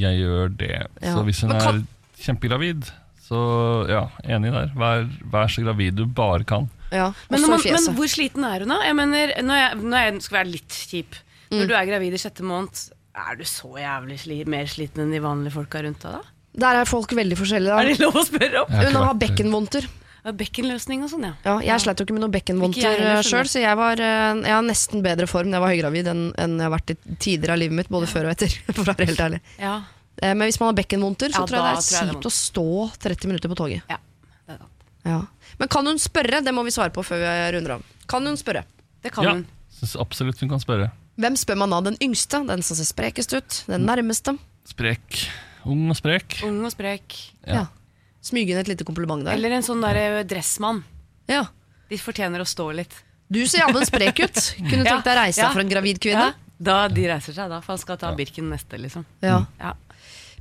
Jeg gjør det. Ja. Så hvis hun er kjempegravid, så ja, enig der. Vær, vær så gravid du bare kan. Ja, Men, man, men hvor sliten er hun da? Jeg mener, når jeg, når jeg skal være litt kjip Mm. Når du er gravid i sjette måned, er du så jævlig sli, mer sliten enn de vanlige folka rundt deg da? Der er folk veldig forskjellige. Er det lov å spørre om? Hun har vært- bekkenvondter. Bekkenløsning og sånn, ja. Ja, jeg sleit jo ikke med noen bekkenvonter bekkenvondter sjøl, så jeg, var, eh, jeg har nesten bedre form da jeg var høygravid enn, enn jeg har vært i tider av livet mitt, både før og etter. For å være helt ærlig. Ja, Eh, Men hvis man har bekkenvondter, så Ja, tror jeg det er kjipt å stå 30 minutter på toget. ja. Det, er sant. Ja. Men kan hun spørre? Det må vi svare på før vi runder av. Kan hun spørre? det kan Ja, hun. syns absolutt hun kan spørre. Hvem spør man da? Den yngste? Den som ser sprekest ut? Den nærmeste? Sprek. Ung og sprek. Ung og sprek. Ja. Smyge inn et lite kompliment der. Eller en sånn der dressmann. Ja. De fortjener å stå litt. Du ser jammen sprek ut. Kunne du tenkt deg å reise deg ja. for en gravid Ja, kvinne? da de reiser seg, da. For han skal ta Birken neste, liksom. Ja. Ja.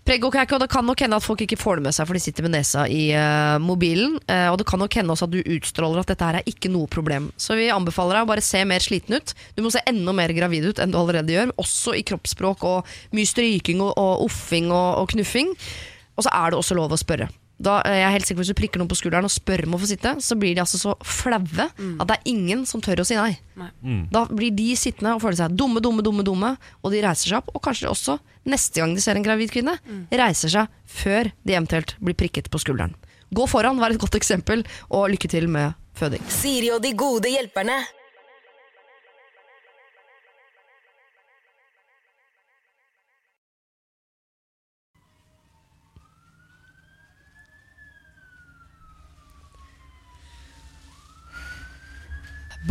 Pregg og kake, og det kan nok hende at folk ikke får det med seg, for de sitter med nesa i uh, mobilen. Uh, og det kan nok hende også at du utstråler at dette her er ikke noe problem. Så vi anbefaler deg å bare se mer sliten ut. Du må se enda mer gravid ut enn du allerede gjør, også i kroppsspråk og mye stryking og, og offing og, og knuffing. Og så er det også lov å spørre. Da, eh, jeg er helt sikker på Hvis du prikker noen på skulderen og spør om å få sitte, så blir de altså så flaue at det er ingen som tør å si nei. Nei. Da blir de sittende og føler seg dumme, dumme, dumme, dumme og de reiser seg opp. Og kanskje også, neste gang de ser en gravid kvinne, reiser seg før de eventuelt blir prikket på skulderen. Gå foran, vær et godt eksempel, og lykke til med føding. Siri og de gode hjelperne.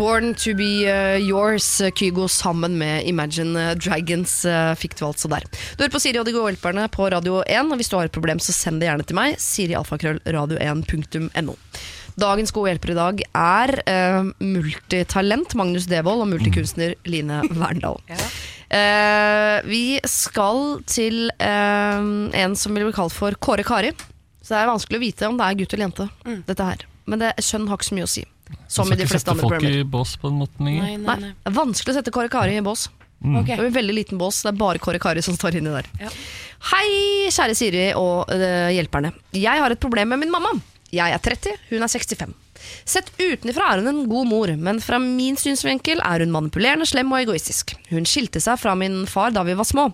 Born to be uh, yours, uh, Kygo sammen med Imagine uh, Dragons uh, fikk du altså der. Du hører på Siri og de gode hjelperne på Radio 1, og hvis du har et problem så send det gjerne til meg. sirialfakrøllradio1.no Dagens gode hjelper i dag er uh, multitalent Magnus Devold og multikunstner Line Verndal. Eh, vi skal til uh, en som vil bli kalt for Kåre Kari. Så det er vanskelig å vite om det er gutt eller jente, dette her. Men det, kjønn har ikke så mye å si. Som i Du skal ikke sette folk i bås på den måten lenger. Nei, nei, Nei, nei. det er vanskelig å sette Kåre Kari i bås. Ok. Det er en veldig liten bås, det er bare Kåre Kari som står inni der. Ja. Hei, kjære Siri og uh, hjelperne. Jeg har et problem med min mamma. Jeg er 30, hun er 65. Sett utenfra er hun en god mor, men fra min synsvinkel er hun manipulerende, slem og egoistisk. Hun skilte seg fra min far da vi var små.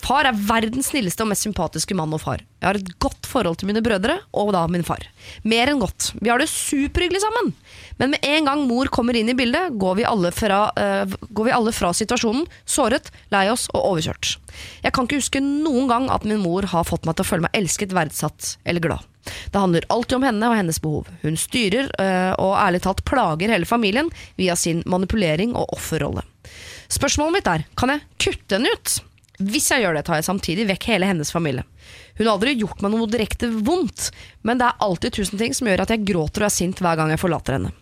Far er verdens snilleste og mest sympatiske mann og far. Jeg har et godt forhold til mine brødre, og da min far. Mer enn godt. Vi har det superhyggelig sammen. Men med en gang mor kommer inn i bildet, går vi alle fra, uh, vi alle fra situasjonen, såret, lei oss og overkjørt. Jeg kan ikke huske noen gang at min mor har fått meg til å føle meg elsket, verdsatt eller glad. Det handler alltid om henne og hennes behov. Hun styrer øh, og ærlig talt plager hele familien via sin manipulering og offerrolle. Spørsmålet mitt er, kan jeg kutte henne ut? Hvis jeg gjør det, tar jeg samtidig vekk hele hennes familie. Hun har aldri gjort meg noe direkte vondt, men det er alltid tusen ting som gjør at jeg gråter og er sint hver gang jeg forlater henne.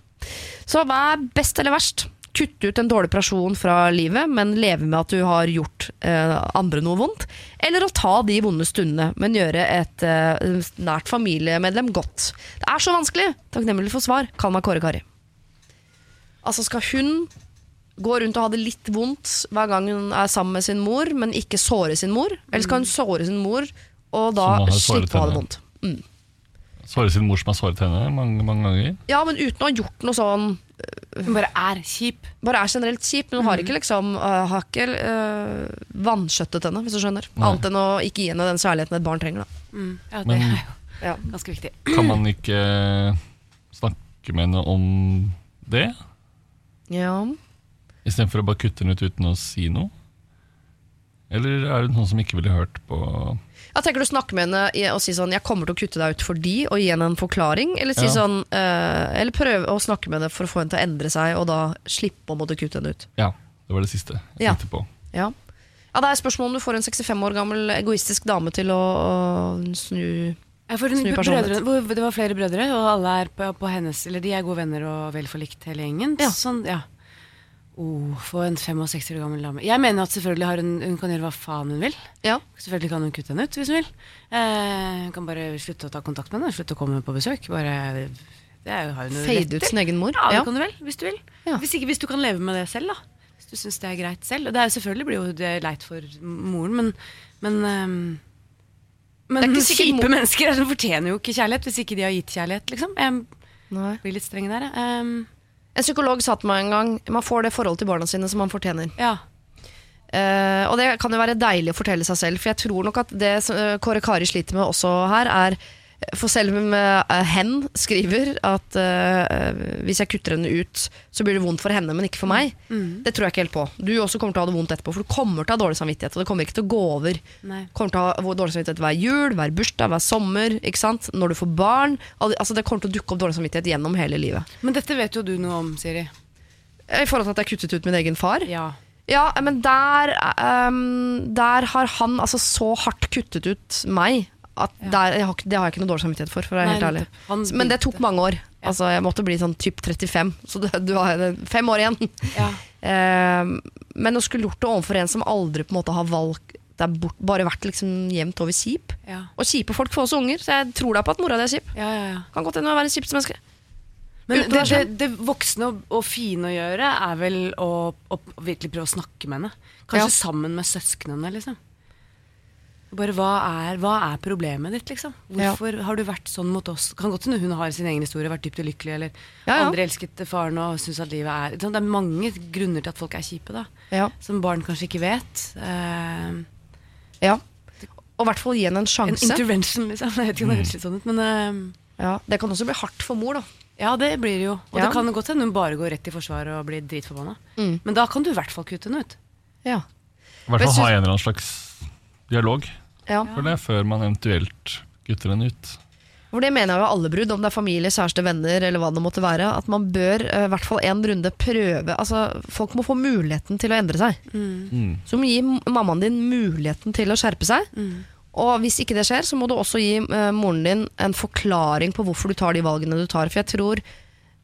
Så hva er best eller verst? Kutte ut en dårlig person fra livet, men leve med at du har gjort eh, andre noe vondt? Eller å ta de vonde stundene, men gjøre et eh, nært familiemedlem godt? Det er så vanskelig! Takknemlig for svar. Kall meg Kåre Kari. Altså, skal hun gå rundt og ha det litt vondt hver gang hun er sammen med sin mor, men ikke såre sin mor? Eller skal hun såre sin mor, og da slippe å ha det vondt? vondt? Såre sin mor som har såret henne mange, mange ganger. Ja, men uten å ha gjort noe sånn Hun bare er kjip. Bare er generelt kjip, men hun har ikke liksom uh, Har ikke uh, vanskjøttet henne, hvis du skjønner. Nei. Annet enn å ikke gi henne den kjærligheten et barn trenger. Da. Mm. Ja, det Men- er jo Ja. ganske viktig. Kan man ikke snakke med henne om det? Ja. Istedenfor å bare kutte henne ut uten å si noe? Eller er det noen som ikke ville hørt på Jeg tenker du snakke med henne og si sånn 'jeg kommer til å kutte deg ut fordi', og gi henne en forklaring? Eller, si Ja. sånn, øh, eller prøve å snakke med henne for å få henne til å endre seg, og da slippe å måtte kutte henne ut. Ja, det var det siste jeg Ja. tenkte på. Ja. ja, Det er spørsmål om du får en 65 år gammel egoistisk dame til å, å snu Ja, for brødre, det var flere brødre, og alle er på, på hennes Eller de er gode venner og vel forlikt, hele gjengen. Ja. Sånn, ja. Oh, for en 65 år gammel dame. Jeg mener at selvfølgelig har hun, hun kan gjøre hva faen hun vil. Ja. Selvfølgelig kan hun kutte henne ut hvis hun vil. Eh, hun kan bare slutte å ta kontakt med henne, slutte å komme på besøk. Bare, det er, jo- har hun Fade ut sin egen mor. Ja, Ja. det kan du vel, hvis du vil. Ja. Hvis, ikke, hvis du kan leve med det selv, da. Hvis du syns det er greit selv. Og det er selvfølgelig blir jo det leit for moren, men, men um, men kjipe mor- mennesker fortjener jo ikke kjærlighet hvis ikke de har gitt kjærlighet, liksom. Jeg Nei. blir litt streng der, jeg. En psykolog sa til meg en gang man får det forholdet til barna sine som man fortjener. ja. Eh, og det kan jo være deilig å fortelle seg selv, for jeg tror nok at det som, eh, Kåre Kari sliter med også her, er For selv om eh, hen skriver at uh, hvis jeg kutter henne ut, så blir det vondt for henne, men ikke for meg. Det tror jeg ikke helt på. Du også kommer til å ha det vondt etterpå, for du kommer til å ha dårlig samvittighet. Og det kommer ikke til å gå over. Nei. kommer til å ha dårlig samvittighet hver jul, hver bursdag, hver sommer. Når du får barn. Altså, det kommer til å dukke opp dårlig samvittighet gjennom hele livet. Men dette vet jo du noe om, Siri. I forhold til at jeg kuttet ut min egen far. Ja. Ja, men der, um, der har han altså så hardt kuttet ut meg der, jeg har, det har jeg ikke noe dårlig samvittighet for. for å være Nei, helt ærlig. Han Men det tok mange år. Altså, jeg måtte bli sånn typ 35, så du, du har fem år igjen. Ja. Ehm, men å skulle gjort det overfor en som aldri på en måte har valgt det er bort, bare vært liksom jevnt over kjip. Ja. Og kjipe folk får også unger, så jeg tror da på at mora di er kjip. Ja, ja, ja. Kan godt hende å være et kjipt menneske. Men det, det, det voksne og, og fine å gjøre er vel å, å virkelig prøve å snakke med henne. Kanskje Ja. sammen med søsknene, liksom. Bare hva er, hva er problemet ditt, liksom? Hvorfor har du vært sånn mot oss? Kan godt hende hun har sin egen historie, vært dypt ulykkelig, eller Ja, ja. andre elsket faren og syns at livet er sånn, Det er mange grunner til at folk er kjipe, da. Ja. Som barn kanskje ikke vet. Uh, ja. Og i hvert fall gi henne en sjanse. en intervention, liksom. Jeg vet ikke om det høres litt sånn ut, men uh, Ja, det kan også bli hardt for mor, da. Ja, det blir det jo. Og Ja. det kan godt hende hun bare går rett i forsvaret og blir dritforbanna. Mm. Men da kan du i hvert fall kutte henne ut. Ja. I hvert fall ha en eller annen slags dialog ja. for det, før man eventuelt gutter den ut. For det mener jeg jo alle brudd, om det er familie, kjæreste, venner eller hva det måtte være. At man bør eh, i hvert fall en runde prøve Altså, Folk må få muligheten til å endre seg. Mm. Så du må gi mammaen din muligheten til å skjerpe seg. Og hvis ikke det skjer, så må du også gi eh, moren din en forklaring på hvorfor du tar de valgene du tar. For jeg tror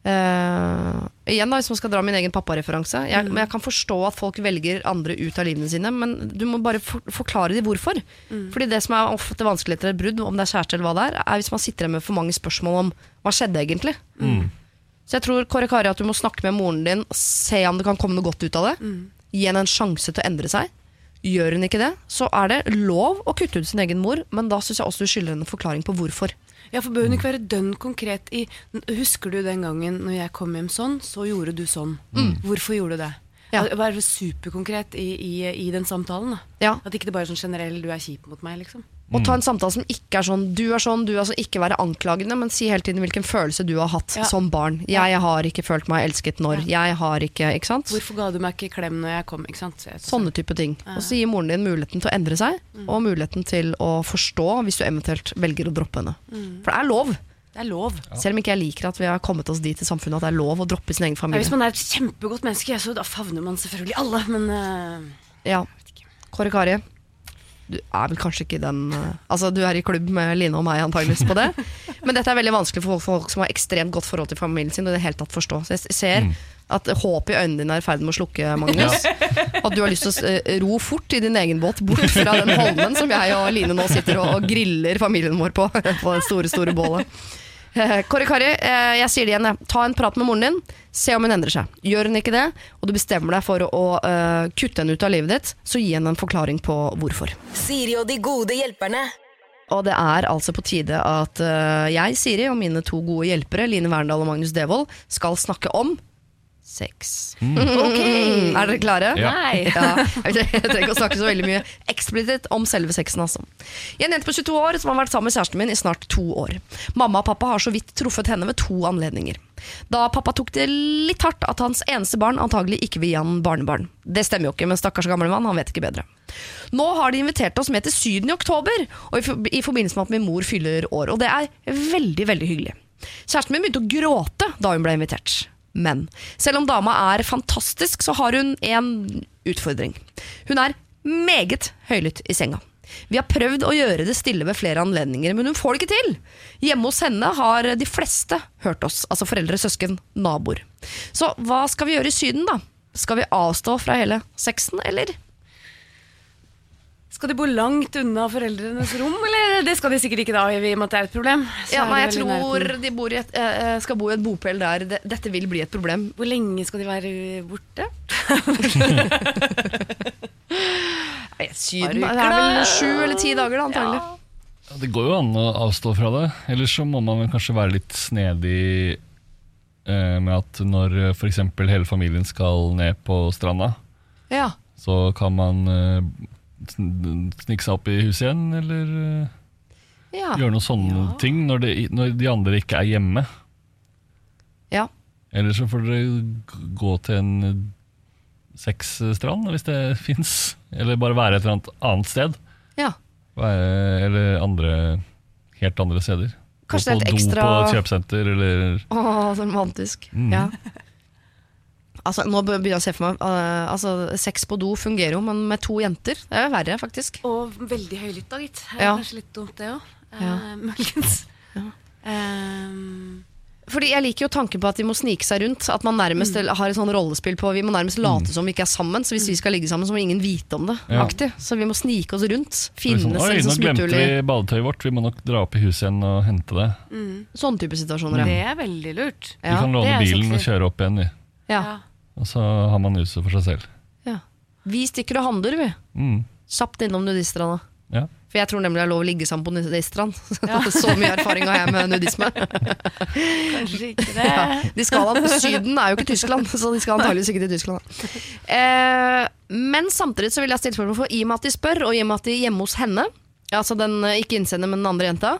eh, Igjen da, Hvis man skal dra min egen pappareferanse jeg, men jeg kan forstå at folk velger andre ut av livene sine, men du må bare for, forklare dem hvorfor. Fordi det som er ofte vanskelig etter et brudd, om det er kjæreste eller hva det er, er hvis man sitter igjen med for mange spørsmål om hva skjedde egentlig. Så jeg tror Kåre Kari, at du må snakke med moren din, se om det kan komme noe godt ut av det. Gi henne en sjanse til å endre seg. Gjør hun ikke det, så er det lov å kutte ut sin egen mor, men da syns jeg også du skylder henne en forklaring på hvorfor. Ja, for Bør hun ikke være dønn konkret i Husker du den gangen når jeg kom hjem sånn, så gjorde du sånn. Hvorfor gjorde du det? Ja. Være superkonkret i, i, i den samtalen. da Ja. At ikke det bare er sånn generell 'du er kjip mot meg', liksom. Og ta en samtale som ikke er sånn du er sånn, du er sånn, ikke være anklagende, men si hele tiden hvilken følelse du har hatt Ja. som barn. Jeg har ikke følt meg elsket når. Jeg har ikke Ikke sant? Hvorfor ga du meg ikke klem når jeg kom? ikke sant? Så Sånne type ting. Og så gir moren din muligheten til å endre seg, og muligheten til å forstå hvis du eventuelt velger å droppe henne. For det er lov. Det er lov. Selv om ikke jeg liker at vi har kommet oss dit i samfunnet at det er lov å droppe sin egen Ja, familie. hvis man er et kjempegodt menneske, så da favner man selvfølgelig alle, men uh, Ja. Kåre Kari, du er vel kanskje ikke den eh, Altså, du er i klubb med Line og meg antageligvis på det. Men dette er veldig vanskelig for folk, folk som har ekstremt godt forhold til familien sin. Og det hele tatt forstå. Så jeg ser at håpet i øynene dine er i ferd med å slukke, Magnus. At du har lyst til å eh, ro fort i din egen båt bort fra den holmen som jeg og Line nå sitter og, og griller familien vår på. På det store, store bålet. Kåre Kari, eh, jeg sier det igjen. jeg. Ta en prat med moren din. Se om hun endrer seg. Gjør hun ikke det, og du bestemmer deg for å uh, kutte henne ut av livet ditt, så gi henne en forklaring på hvorfor. Siri og de gode hjelperne. Og det er altså på tide at eh, jeg, Siri, og mine to gode hjelpere, Line Verndal og Magnus Devold, skal snakke om sex. Ok, Er dere klare? Ja. Nei. Ja, jeg trenger ikke å snakke så veldig mye eksplisitt om selve sexen. Altså. Jeg er en jente på 22 år som har vært sammen med kjæresten min i snart to år. Mamma og pappa har så vidt truffet henne ved to anledninger. Da pappa tok det litt hardt at hans eneste barn antagelig ikke vil gi han barnebarn. Det stemmer jo ikke, men stakkars gamle mann, han vet ikke bedre. Nå har de invitert oss med til Syden i oktober, i forbindelse med at min mor fyller år. Og det er veldig, veldig hyggelig. Kjæresten min begynte å gråte da hun ble invitert. Men selv om dama er fantastisk, så har hun en utfordring. Hun er meget høylytt i senga. Vi har prøvd å gjøre det stille ved flere anledninger, men hun får det ikke til. Hjemme hos henne har de fleste hørt oss, altså foreldre, søsken, naboer. Så hva skal vi gjøre i Syden, da? Skal vi avstå fra hele sexen, eller? Skal de bo langt unna foreldrenes rom, eller? Det skal de sikkert ikke da, i og med at det er et problem. Så Ja, nei, jeg tror de bor i et, eh, skal bo i et bopel der det, dette vil bli et problem. Hvor lenge skal de være borte? Nei, Syden det er vel sju eller ti dager, da, antagelig. Ja, Det går jo an å avstå fra det. Eller så må man kanskje være litt snedig eh, med at når f.eks. hele familien skal ned på stranda, Ja. så kan man eh, snike seg opp i huset igjen, eller eh, Ja. gjøre noen sånne ting når, det, når de andre ikke er hjemme. ja. Eller så får dere gå til en eh, sexstrand, hvis det fins. Eller bare være et eller annet annet sted. ja. Være, eller andre, helt andre steder. Kanskje Gå på et ekstra- do på kjøpesenter, eller Å, så romantisk. Mm. Ja. Altså, nå begynner jeg å se for meg uh, altså, Sex på do fungerer jo, men med to jenter Det er jo verre, faktisk. Og veldig høylytt, da, gitt. Det Ja. Kanskje litt dumt, det òg. Ja. muligens. Ja. Ehm, Fordi Jeg liker jo tanken på at de må snike seg rundt. At man nærmest Mm. har et sånn rollespill på Vi må nærmest late som vi ikke er sammen. Så hvis vi skal ligge sammen, så må ingen vite om det. Ja. Så vi må snike oss rundt. Finne sånn, Oi, liksom nå glemte vi badetøyet vårt, vi må nok dra opp i huset igjen og hente det. sånne type situasjoner. ja. Det er veldig lurt. Vi kan låne bilen og kjøre opp igjen, vi. Ja. Og så har man huset for seg selv. Ja. Vi stikker og handler, vi. Mm. Kjapt innom nudistranda. Ja. For jeg tror nemlig det er lov å ligge sammen på nudistrand. Så mye erfaring har jeg med nudisme. Kanskje ikke det. Ja, de skal, Syden er jo ikke Tyskland, så de skal antageligvis ikke til Tyskland. Eh, men samtidig så vil jeg stille spørsmål for i og med at de spør, og i og med at de er hjemme hos henne, altså den, eh, ikke innsender, men den andre jenta,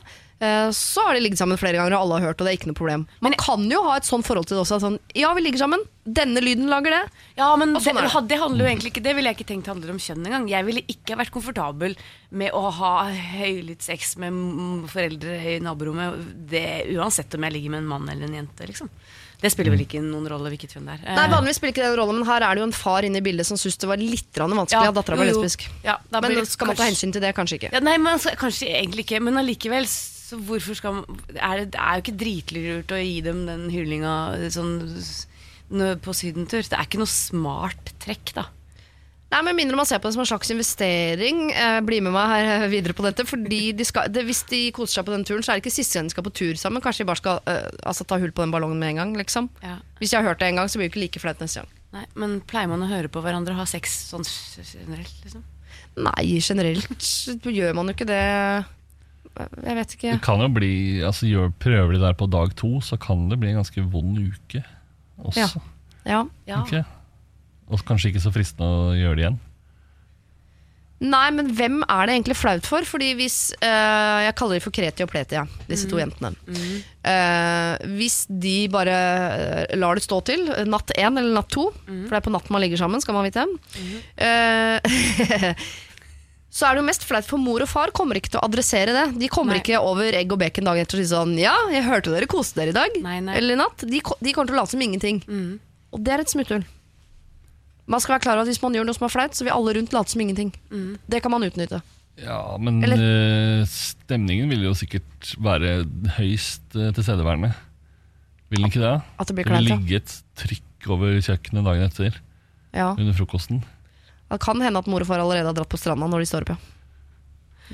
så har de ligget sammen flere ganger, og alle har hørt, og det er ikke noe problem. Man kan jo ha et sånn forhold til det også. Sånn, ja, vi ligger sammen, denne lyden lager det. Ja, men sånn det, det. handler jo egentlig ikke Det ville jeg ikke tenkt handler om kjønn engang. Jeg ville ikke vært komfortabel med å ha høylytt sex med foreldre i naborommet, det, uansett om jeg ligger med en mann eller en jente. liksom Det spiller vel ikke noen rolle hvilket kjønn det er. Nei, Eh, Vanligvis spiller ikke det en rolle, men her er det jo en far inne i bildet som syns det var litt vanskelig Ja, at dattera var lesbisk. Ja, da Men skal man ta hensyn til det? Kanskje ikke. Ja, nei, men altså, Kanskje egentlig ikke, men allikevel så hvorfor skal man er det, det er jo ikke dritlurt å gi dem den hylinga sånn på sydentur. Det er ikke noe smart trekk, da. Nei, men mindre man ser på det som en slags investering. Eh, bli med meg her videre på dette. Fordi de skal, det, Hvis de koser seg på den turen, så er det ikke siste gang de skal på tur sammen. Kanskje de bare skal eh, altså, ta hull på den ballongen med en gang. liksom Ja. Hvis de har hørt det en gang, så blir det ikke like flaut neste gang. Nei, Men pleier man å høre på hverandre og ha sex sånn generelt? liksom? Nei, generelt gjør man jo ikke det. Jeg vet ikke. Det kan jo bli, altså gjør, Prøver de der på dag to, så kan det bli en ganske vond uke også. Ja. Ja. Ja. Ikke? Og kanskje ikke så fristende å gjøre det igjen. Nei, men hvem er det egentlig flaut for? Fordi hvis øh, Jeg kaller de for Kreti og Pleti, ja, disse to jentene. Eh, hvis de bare eh, lar det stå til, natt én eller natt to, for det er på natten man ligger sammen, skal man vite, eh, så er det jo mest flaut for mor og far kommer ikke til å adressere det. De kommer Nei. ikke over egg og bacon dagen etter og sier sånn Ja, jeg hørte dere koste dere i dag. Nei, nei. Eller i natt. De, de kommer til å late som ingenting. Og det er et smutthull. Man skal være klar over at Hvis man gjør noe som er flaut, så vil alle rundt late som ingenting. Det kan man utnytte. Ja, men Eller- eh, stemningen vil jo sikkert være høyst eh, tilstedeværende. Vil den ikke det? At det blir Det vil ligge et trykk over kjøkkenet dagen etter Ja. under frokosten. Det kan hende at mor og far allerede har dratt på stranda når de står opp, ja.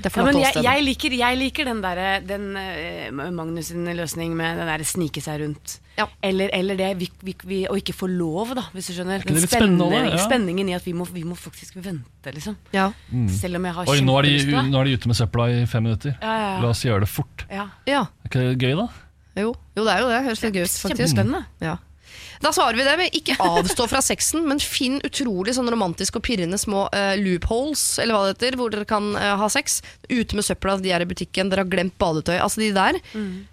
Ja, men jeg, jeg, liker, jeg liker den, der, den uh, Magnus sin løsning med den der snike seg rundt. Ja. Eller, eller det vi, vi, vi, å ikke få lov, da, hvis du skjønner. Den spennende, spennende ja? spenningen i at vi må, vi må faktisk vente, liksom. Ja. Selv om jeg har Oi, nå er, de, nå er de ute med søpla i fem minutter. Ja, ja, ja. La oss gjøre det fort. Ja. ja. Er ikke det gøy, da? Jo. jo, det er jo det. Høres litt gøy ut, faktisk. Kjempespennende. Ja. Da svarer vi det med ikke avstå fra sexen, men finn utrolig sånn romantisk og pirrende små uh, loopholes, eller hva det heter, hvor dere kan uh, ha sex. Ute med søpla, de er i butikken, dere har glemt badetøy. Altså de der.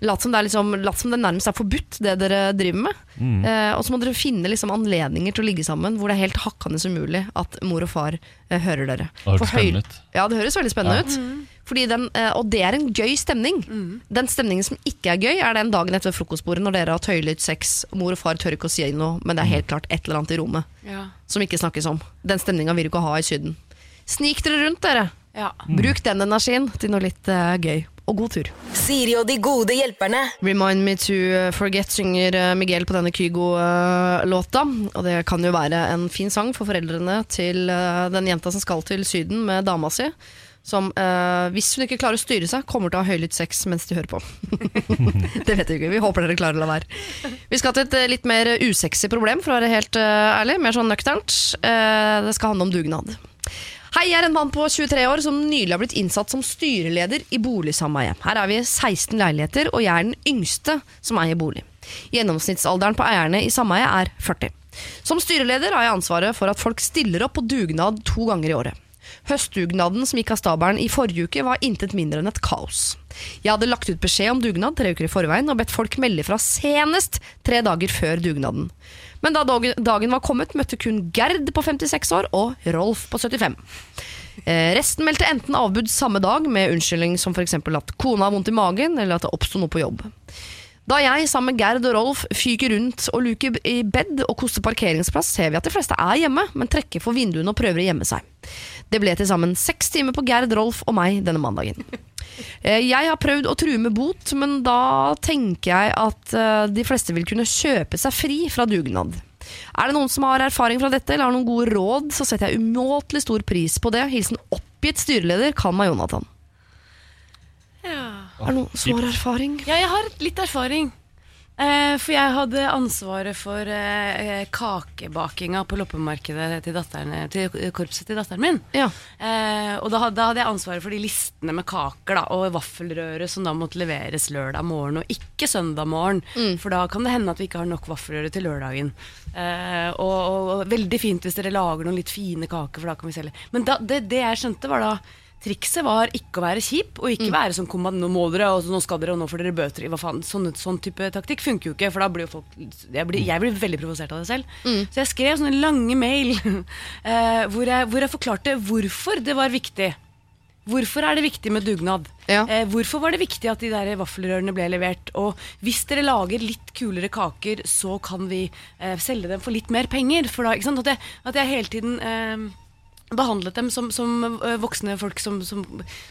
Lat, som det liksom, lat som det nærmest er forbudt, det dere driver med. Eh, og så må dere finne liksom anledninger til å ligge sammen hvor det er helt hakkende umulig at mor og far hører dere. Det høres For høy- spennende ut. Ja, det høres veldig spennende Ja. ut. Fordi den, eh, og det er en gøy stemning. Den stemningen som ikke er gøy, er den dagen etter frokostbordet når dere har høylytt sex. Mor og far tør ikke å si noe, men det er helt klart et eller annet i rommet Ja. som ikke snakkes om. Den stemninga vil du ikke ha i Syden. Snik dere rundt, dere. Ja. Bruk den energien til noe litt uh, gøy. Og god tur. Siri og de gode hjelperne. Remind Me To eh, Forget synger Miguel på denne Kygo-låta. Og det kan jo være en fin sang for foreldrene til den jenta som skal til Syden med dama si. Som, uh, hvis hun ikke klarer å styre seg, kommer til å ha høylytt sex mens de hører på. det vet vi ikke. Vi håper dere klarer å la være. Vi skal til et eh, litt mer usexy problem, for å være helt uh, ærlig. Mer sånn nøkternt. Uh, det skal handle om dugnad. Hei, jeg er en mann på 23 år som nylig har blitt innsatt som styreleder i boligsameie. Her er vi 16 leiligheter, og jeg er den yngste som eier bolig. Gjennomsnittsalderen på eierne i sameiet er 40. Som styreleder har jeg ansvaret for at folk stiller opp på dugnad to ganger i året. Høstdugnaden som gikk av stabelen i forrige uke var intet mindre enn et kaos. Jeg hadde lagt ut beskjed om dugnad tre uker i forveien og bedt folk melde fra senest tre dager før dugnaden. Men da dagen, var kommet, møtte kun Gerd på 56 år og Rolf på 75. Eh, resten meldte enten avbud samme dag med unnskyldning som f.eks. at kona har vondt i magen, eller at det oppsto noe på jobb. Da jeg sammen med Gerd og Rolf fyker rundt og luker i bed og koster parkeringsplass, ser vi at de fleste er hjemme, men trekker for vinduene og prøver å gjemme seg. Det ble til sammen seks timer på Gerd, Rolf og meg denne mandagen. Eh, Jeg har prøvd å true med bot, men da tenker jeg at eh, de fleste vil kunne kjøpe seg fri fra dugnad. Er det noen som har erfaring fra dette, eller har noen gode råd, så setter jeg umåtelig stor pris på det. Hilsen oppgitt styreleder, Kalma Jonathan. Ja. Du noen har erfaring? Ja, jeg har litt erfaring. Eh, for jeg hadde ansvaret for eh, kakebakinga på loppemarkedet til, datteren, til korpset til datteren min. Ja. Eh, og da, da hadde jeg ansvaret for de listene med kaker da, og vaffelrøre som da måtte leveres lørdag morgen og ikke søndag morgen. For da kan det hende at vi ikke har nok vaffelrøre til lørdagen. Eh, og, og, og veldig fint hvis dere lager noen litt fine kaker, for da kan vi selge. Men da, det, det jeg skjønte, var da Trikset var ikke å være kjip, og ikke være sånn kom, nå må dere, og nå skal dere, og nå får dere bøter. Hva faen, sånn, sånn type taktikk funker jo ikke, for da blir jo folk Jeg blir, jeg blir veldig provosert av det selv. Så jeg skrev sånne lange mail uh, hvor, jeg, hvor jeg forklarte hvorfor det var viktig. Hvorfor er det viktig med dugnad? Ja. Eh, hvorfor var det viktig at de der vaffelrørene ble levert? Og hvis dere lager litt kulere kaker, så kan vi eh, selge dem for litt mer penger. For da, ikke sant? At, jeg, at jeg hele tiden eh, behandlet dem som, som eh, voksne folk som, som,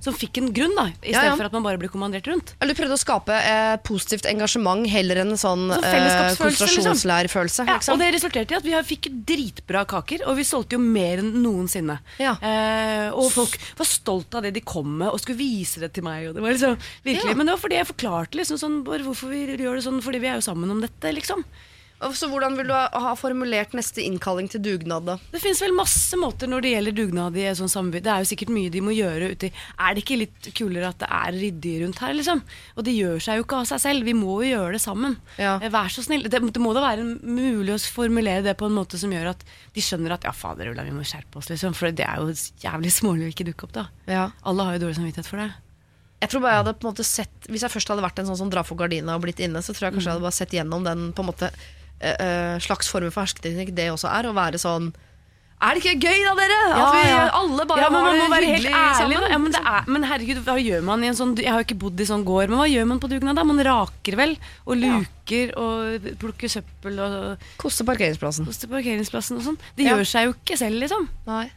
som fikk en grunn, da. I Ja, stedet ja. for at man bare blir kommandert rundt. Eller du prøvde å skape eh, positivt engasjement heller enn en sånn Sånn eh, konsentrasjonslærfølelse. liksom. Ja, liksom. og det resulterte i at vi fikk dritbra kaker, og vi solgte jo mer enn noensinne. Ja. Eh, og folk var stolt av det de kom med, og skulle vise det til meg. Og det var liksom, virkelig. Men det var fordi jeg forklarte liksom sånn, hvorfor vi gjør det sånn, fordi vi er jo sammen om dette. liksom. Så hvordan vil du ha, formulert neste innkalling til dugnad, da? Det finnes vel masse måter når det gjelder dugnad i et sånt samarbeid. Det er jo sikkert mye de må gjøre uti Er det ikke litt kulere at det er ryddig rundt her, liksom? Og det gjør seg jo ikke av seg selv. Vi må jo gjøre det sammen. Ja. Eh, Vær så snill. Det, det må da være mulig å formulere det på en måte som gjør at de skjønner at ja, fader Ulla, vi må skjerpe oss, liksom. For det er jo jævlig smålig å ikke dukke opp, da. Ja. Alle har jo dårlig samvittighet for det. Jeg tror bare jeg hadde på en måte sett Hvis jeg først hadde vært en sånn som drar for gardina og blitt inne, så tror jeg kanskje jeg hadde bare sett gjennom den på en måte slags form for hersketeknikk det også er. Å være sånn Er det ikke gøy da, dere? Ja, At vi alle bare ja, men man må være helt ærlig. Ja, men, det er, men herregud, hva gjør man i en sånn Jeg har jo ikke bodd i sånn gård, men hva gjør man på dugnad? da? Man raker vel, og luker og plukker søppel og Koster parkeringsplassen. koster parkeringsplassen og sånn. Det Ja. gjør seg jo ikke selv, liksom. Nei.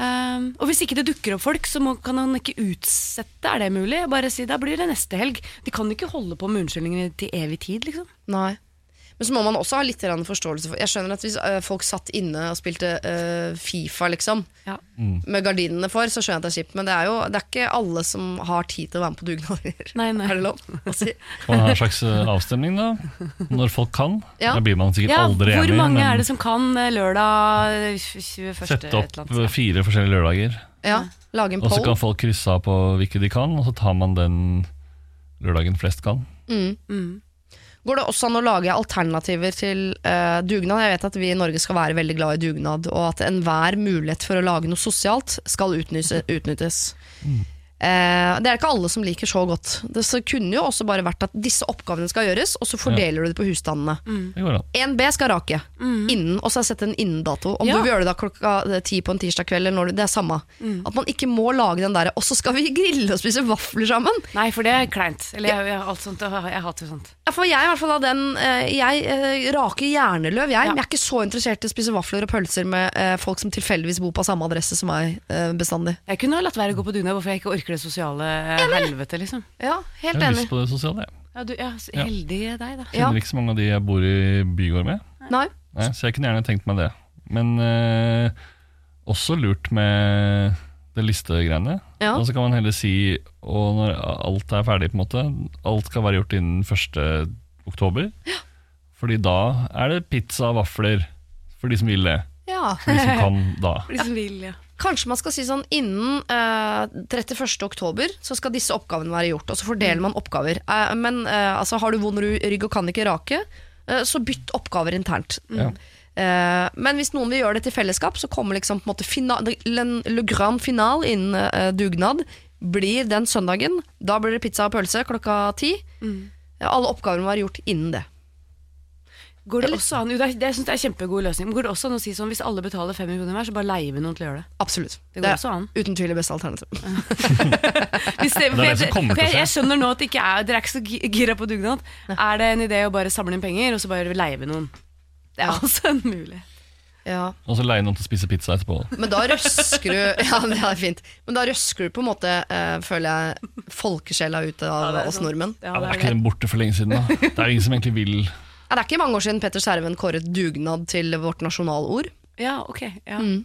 Um, og hvis ikke det dukker opp folk, så må, kan han ikke utsette. Er det mulig? Bare si da blir det neste helg. De kan ikke holde på med unnskyldninger til evig tid, liksom. Nei. Men så må man også ha litt forståelse for Jeg skjønner at hvis øh, folk satt inne og spilte uh, Fifa, liksom, Ja. med gardinene for, så skjønner jeg at det er kjipt. Men det er jo det er ikke alle som har tid til å være med på dugnader. Nei, nei. Er det lov å si? Kan man ha en slags eh, avstemning, da? Når folk kan? Ja. Da blir man sikkert Ja, aldri hvor enig. mange men er det som kan eh, lørdag eh, 21. Sette opp fire forskjellige lørdager. Ja, Lage en poll. Og så kan folk krysse av på hvilke de kan, og så tar man den lørdagen flest kan. Går det også an å lage alternativer til uh, dugnad? Jeg vet at vi i Norge skal være veldig glad i dugnad, og at enhver mulighet for å lage noe sosialt skal utnyttes. utnyttes. Eh, det er ikke alle som liker så godt. Det så kunne jo også bare vært at disse oppgavene skal gjøres, og så fordeler du det på husstandene. Det går 1B skal rake innen, og så har jeg sett en innendato. Om Ja. du vil gjøre det da klokka eh, ti på en tirsdag kveld, eller når du, det er samme. At man ikke må lage den derre 'og så skal vi grille og spise vafler sammen'. Nei, for det er kleint. Eller jeg, jeg, alt sånt, jeg hater sånt. Ja, for jeg er i hvert fall av den eh, Jeg raker hjerneløv, jeg. Ja. Men jeg er ikke så interessert i å spise vafler og pølser med folk som tilfeldigvis bor på samme adresse som meg bestandig. Jeg kunne ha latt være å gå på dugnad hvorfor jeg ikke orker det sosiale eh, helvete, liksom. Ja, helt enig. Jeg har enig. lyst på det sosiale. jeg. Ja, du, ja, heldig Ja. deg, da. Ja. Kjenner ikke så mange av de jeg bor i bygård med. Nei. Nei, så jeg kunne gjerne tenkt meg det. Men eh, også lurt med det listegreiene. Ja. Og så kan man heller si Og når alt er ferdig, på en måte Alt skal være gjort innen 1. oktober. Fordi da er det pizza og vafler for de som vil det. Ja. For de som kan da. For de som vil, ja. Kanskje man skal si sånn innen uh, 31. oktober så skal disse oppgavene være gjort, og så fordeler man oppgaver. Uh, men uh, altså, har du vond rygg og kan ikke rake, eh, så bytt oppgaver internt. Ja. Eh, men hvis noen vil gjøre det til fellesskap, så kommer liksom på en måte final, le, grand final innen eh, dugnad. Blir den søndagen. Da blir det pizza og pølse klokka ti. Eh, Alle oppgavene må være gjort innen det. Går det også an, jo, det, er, det synes jeg er kjempegod løsning, men går det også an å si sånn hvis alle betaler 500 kroner hver, så bare leier vi noen til å gjøre det? Absolutt. Det går også an. uten tvil det beste alternativet. Det, det jeg, jeg skjønner nå at det ikke er, dere er ikke så gi- gira på dugnad. Er det en idé å bare samle inn penger, og så bare leie vi noen? Det er også en mulighet. Ja. Og så leie noen til å spise pizza etterpå. Men da røsker du Ja, det er fint. Men da røsker du på en måte, eh, føler jeg, folkesjela ut av det er oss nordmenn. Ja, Ja, det det er er ikke den borte for lenge siden, da. Det er ingen som egentlig vil Ja, det er ikke mange år siden Petter Skjerven kåret dugnad til vårt nasjonalord. Ja, ok. Ja. Mm.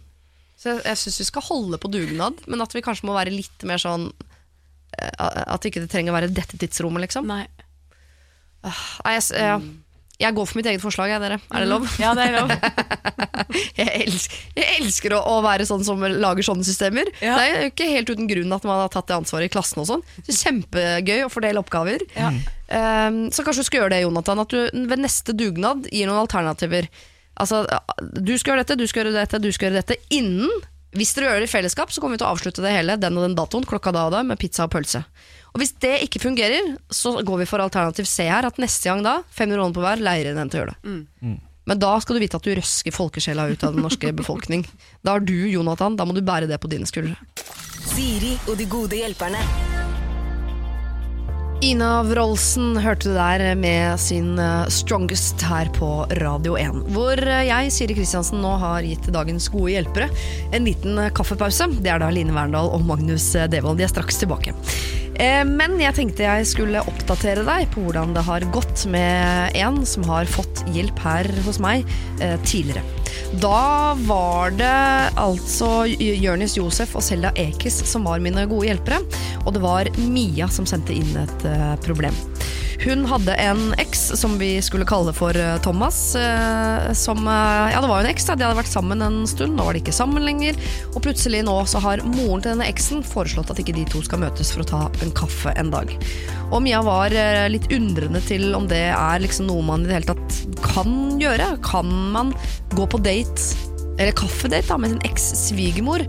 Så jeg, jeg syns vi skal holde på dugnad, men at vi kanskje må være litt mer sånn eh, At ikke det trenger å være dette tidsrommet, liksom. Nei. Nei, jeg, jeg, ja. Jeg går for mitt eget forslag, jeg, dere. Er det lov? Ja, det er lov. Jeg elsker, jeg elsker å, å være sånn som lager sånne systemer. Ja. Det er jo ikke helt uten grunn at man har tatt det ansvaret i klassen og sånn. Det Kjempegøy å fordele oppgaver. Ja. Um, så kanskje du skal gjøre det, Jonathan. At du ved neste dugnad gir noen alternativer. Altså, du skal gjøre dette, du skal gjøre dette, du skal gjøre dette innen. Hvis dere gjør det i fellesskap, så kommer vi til å avslutte det hele den og den datoen, klokka da og da, med pizza og pølse. Og hvis det ikke fungerer, så går vi for alternativ C her. At neste gang da, 500 kroner på hver, leier en til å gjøre det. Men da skal du vite at du røsker folkesjela ut av den norske befolkning. Da har du, Jonathan, da må du bære det på dine skuldre. Siri og de gode hjelperne. Ina Wroldsen hørte du der med sin eh, Strongest her på Radio 1. Hvor eh, jeg, Siri Kristiansen, nå har gitt dagens gode hjelpere en liten eh, kaffepause. Det er da Line Verndal og Magnus Devold. De er straks tilbake. Eh, Men jeg tenkte jeg skulle oppdatere deg på hvordan det har gått med en som har fått hjelp her hos meg eh, tidligere. Da var det altså Jørnis Josef og Selda Ekiz som var mine gode hjelpere, og det var Mia som sendte inn et eh, problem. Hun hadde en eks som vi skulle kalle for Thomas. som, ja, det var jo en eks, da. de hadde vært sammen en stund, nå var de ikke sammen lenger. Og plutselig nå så har moren til denne eksen foreslått at ikke de to skal møtes for å ta en kaffe en dag. Og Mia var eh, litt undrende til om det er liksom noe man i det hele tatt kan gjøre. Kan man gå på date, eller kaffedate, da, med sin eks-svigermor?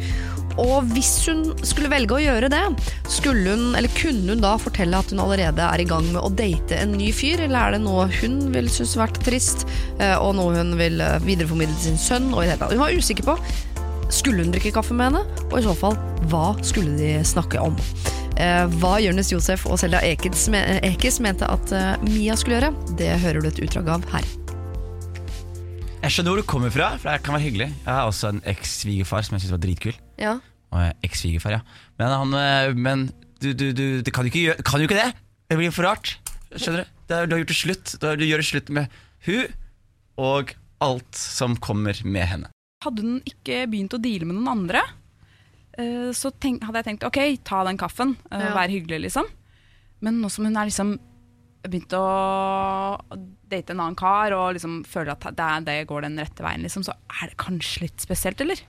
Og hvis hun skulle velge å gjøre det, skulle hun, eller kunne hun da fortelle at hun allerede er i gang med å date en ny fyr, eller er det noe hun vil synes vært trist, eh, og noe hun vil eh, videreformidle til sin sønn? Og i det hele tatt. Hun var usikker på skulle hun drikke kaffe med henne, og i så fall, hva skulle de snakke om? Eh, hva Jonis Josef og Selda Ekiz, mente at eh, Mia skulle gjøre, det hører du et utdrag av her. Jeg skjønner hvor du kommer fra, for det kan være hyggelig. Jeg har også en eks-svigerfar som jeg syns var dritkul. Ja. Og er Eks-svigerfar, ja. Men, han, eh, men du, du, du, du kan jo ikke gjøre Kan jo ikke det! Det blir for rart. Skjønner du? Du har gjort det slutt. Du, gjør det slutt med hun og alt som kommer med henne. Hadde hun ikke begynt å deale med noen andre, så tenk, hadde jeg tenkt ok, ta den kaffen, eh, Ja. vær hyggelig, liksom. Men nå som hun er liksom begynt å date en annen kar og liksom føler at det, er- det går den rette veien, liksom, så er det kanskje litt spesielt, eller?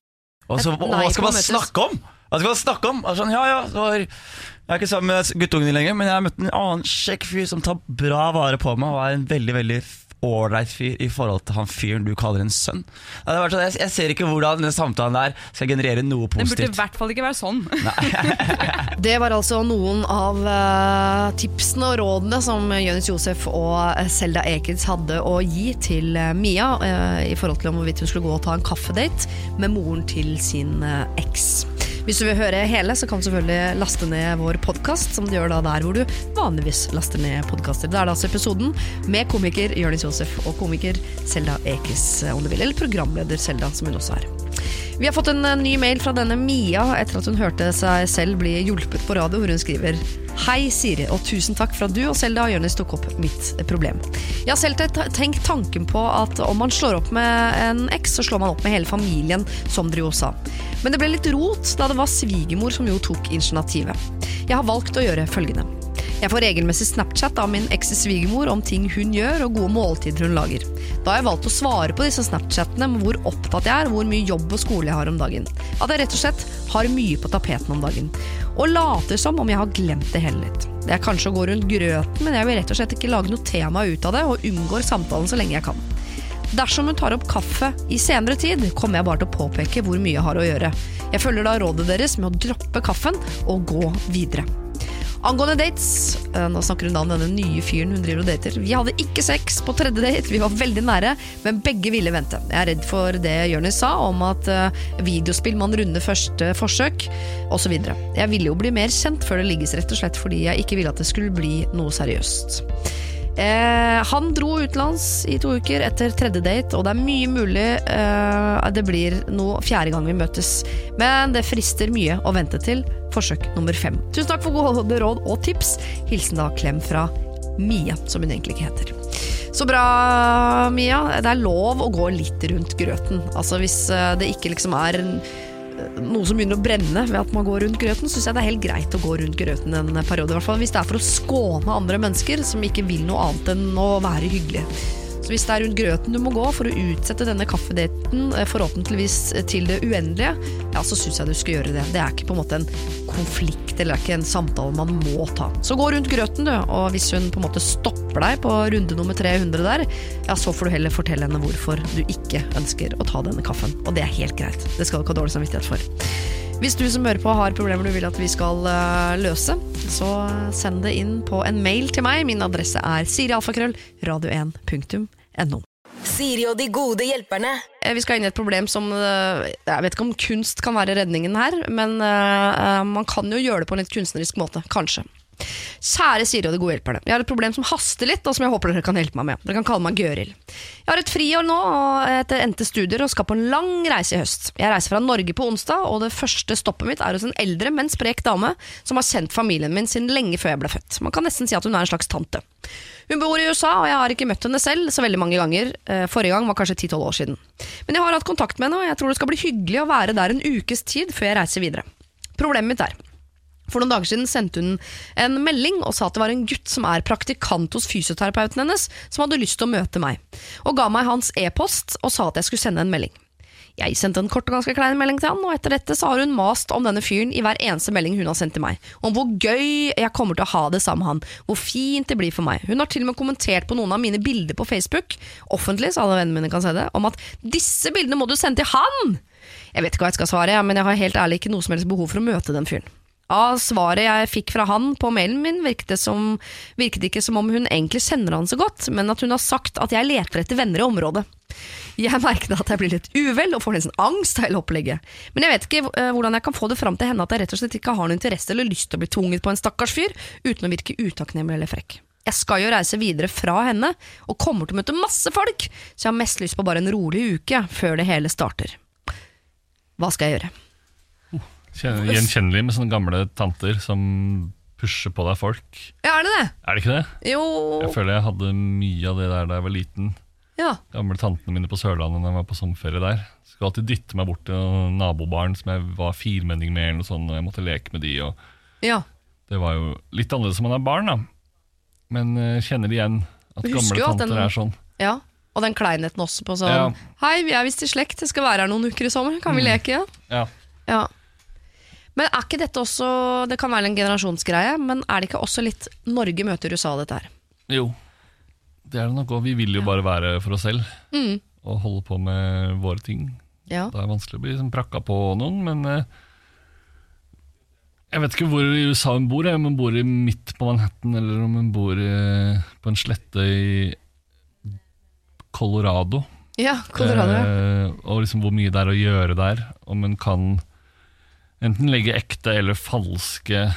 Og, så, og Nei hva skal man møtes. snakke om? Hva skal man snakke om? Altså, sånn, ja, ja, det var, jeg er ikke sammen med guttungen din lenger, men jeg har møtt en annen kjekk fyr som tar bra vare på meg, og er en veldig veldig ålreit fyr i forhold til han fyren du kaller en sønn. Ja, det var sånn, jeg, jeg ser ikke hvordan den samtalen der skal generere noe positivt. Den burde i hvert fall ikke være sånn. Det var altså noen av uh, tipsene og rådene som Jonis Josef og eh, Selda Ekids hadde å gi til eh, Mia uh, i forhold til om hvorvidt hun skulle gå og ta en kaffedate med moren til sin eks. Hvis du vil høre hele, så kan du selvfølgelig laste ned vår podkast, som du gjør da der hvor du vanligvis laster ned podkaster. Det er da altså episoden med komiker Jonis Josef og komiker Selda Ekiz, om du vil. Eller programleder Selda, som hun også er. Vi har fått en eh, ny mail fra denne Mia etter at hun hørte seg selv bli hjulpet på radio, hvor hun skriver Hei Siri, og tusen takk for at du og Selda og Jonis tok opp mitt eh, problem. Jeg har selv tenkt tanken på at om man slår opp med en eks, så slår man opp med hele familien, som dere jo sa. Men det ble litt rot da det var svigermor som jo tok initiativet. Jeg har valgt å gjøre følgende. Jeg får regelmessig Snapchat av min eks-svigermor om ting hun gjør og gode måltider hun lager. Da har jeg valgt å svare på disse Snapchatene med hvor opptatt jeg er hvor mye jobb og skole jeg har om dagen. At jeg rett og slett har mye på tapeten om dagen. Og later som om jeg har glemt det hele litt. Det er kanskje å gå rundt grøten, men jeg vil rett og slett ikke lage noe tema ut av det, og unngår samtalen så lenge jeg kan. Dersom hun tar opp kaffe i senere tid, kommer jeg bare til å påpeke hvor mye jeg har å gjøre. Jeg følger da rådet deres med å droppe kaffen og gå videre. Angående dates, eh, nå snakker hun da om denne nye fyren hun driver og dater. Vi hadde ikke sex på tredje date, vi var veldig nære, men begge ville vente. Jeg er redd for det Jonis sa om at eh, videospill man runder første forsøk, osv. Jeg ville jo bli mer kjent før det ligges, rett og slett fordi jeg ikke ville at det skulle bli noe seriøst. Eh, han dro utenlands i to uker etter tredje date, og det er mye mulig eh, det blir noe fjerde gang vi møtes. Men det frister mye å vente til forsøk nummer fem. Tusen takk for gode råd og tips. Hilsen da klem fra Mia, som hun egentlig ikke heter. Så bra, Mia. Det er lov å gå litt rundt grøten. Altså Hvis eh, det ikke liksom er noe som begynner å brenne ved at man går rundt grøten, syns jeg det er helt greit å gå rundt grøten en periode. I hvert fall hvis det er for å skåne andre mennesker som ikke vil noe annet enn å være hyggelig. Hvis det er rundt grøten du må gå for å utsette denne kaffedaten eh, forhåpentligvis til det uendelige, ja, så syns jeg du skal gjøre det. Det er ikke på en måte en konflikt eller det er ikke en samtale man må ta. Så gå rundt grøten, du, og hvis hun på en måte stopper deg på runde nummer 300 der, ja, så får du heller fortelle henne hvorfor du ikke ønsker å ta denne kaffen. Og det er helt greit. Det skal du ikke ha dårlig samvittighet for. Hvis du som hører på har problemer du vil at vi skal eh, løse, så send det inn på en mail til meg. Min adresse er sirialfakrøll radio1.no. Siri og de gode hjelperne. Eh, Vi skal inn i et problem som eh, Jeg vet ikke om kunst kan være redningen her, men eh, man kan jo gjøre det på en litt kunstnerisk måte. Kanskje. Kjære Siri og de gode hjelperne. Jeg har et problem som haster litt, og som jeg håper dere kan hjelpe meg med. Dere kan kalle meg Gøril. Jeg har et friår nå etter endte studier og skal på en lang reise i høst. Jeg reiser fra Norge på onsdag, og det første stoppet mitt er hos en eldre, men sprek dame som har kjent familien min siden lenge før jeg ble født. Man kan nesten si at hun er en slags tante. Hun bor i USA, og jeg har ikke møtt henne selv så veldig mange ganger. Eh, Forrige gang var kanskje 10-12 år siden. Men jeg har hatt kontakt med henne, og jeg tror det skal bli hyggelig å være der en ukes tid før jeg reiser videre. Problemet mitt er for noen dager siden sendte hun en melding og sa at det var en gutt som er praktikant hos fysioterapeuten hennes, som hadde lyst til å møte meg, og ga meg hans e-post og sa at jeg skulle sende en melding. Jeg sendte en kort og ganske klein melding til han, og etter dette så har hun mast om denne fyren i hver eneste melding hun har sendt til meg. Om hvor gøy jeg kommer til å ha det sammen med han, hvor fint det blir for meg. Hun har til og med kommentert på noen av mine bilder på Facebook, offentlig så alle vennene mine kan se det, om at disse bildene må du sende til han! Jeg vet ikke hva jeg skal svare, men jeg har helt ærlig ikke noe som helst behov for å møte den fyren. Av svaret jeg fikk fra han på mailen min, virket det, som, virket det ikke som om hun egentlig kjenner han så godt, men at hun har sagt at jeg leter etter venner i området. Jeg merket at jeg blir litt uvel og får nesten angst av hele opplegget. Men jeg vet ikke eh, hvordan jeg kan få det fram til henne at jeg rett og slett ikke har noen interesse eller lyst til å bli tvunget på en stakkars fyr, uten å virke utakknemlig eller frekk. Jeg skal jo reise videre fra henne, og kommer til å møte masse folk, så jeg har mest lyst på bare en rolig uke før det hele starter. Hva skal jeg gjøre? Gjenkjennelig med sånne gamle tanter som pusher på deg folk. Ja, er det det? Er det ikke det? Jo Jeg føler jeg hadde mye av det der da jeg var liten. Ja. Gamle tantene mine på Sørlandet når jeg var på sommerferie der. Skulle alltid dytte meg bort til nabobarn som jeg var firmenning med, eller noe sånt, og jeg måtte leke med de. Og ja. det var jo litt annerledes når man er barn, da. Men uh, kjenner igjen at gamle at tanter den- er sånn. ja. Og den kleinheten også på sånn Ja. Hei, vi er visst i slekt, jeg skal være her noen uker i sommer, kan vi leke? Ja? Ja. ja. Men er ikke dette også Det kan være en generasjonsgreie, men er det ikke også litt Norge møter USA, dette her? Jo, det er det nok òg. Vi vil jo bare være for oss selv Mm. og holde på med våre ting. Ja. Det er vanskelig å bli liksom prakka på noen, men eh, Jeg vet ikke hvor i USA hun bor, om hun bor i midt på Manhattan, eller om hun bor i, på en slette i Colorado. Ja, Colorado. Eh, og liksom hvor mye det er å gjøre der. Om hun kan enten legge ekte eller falske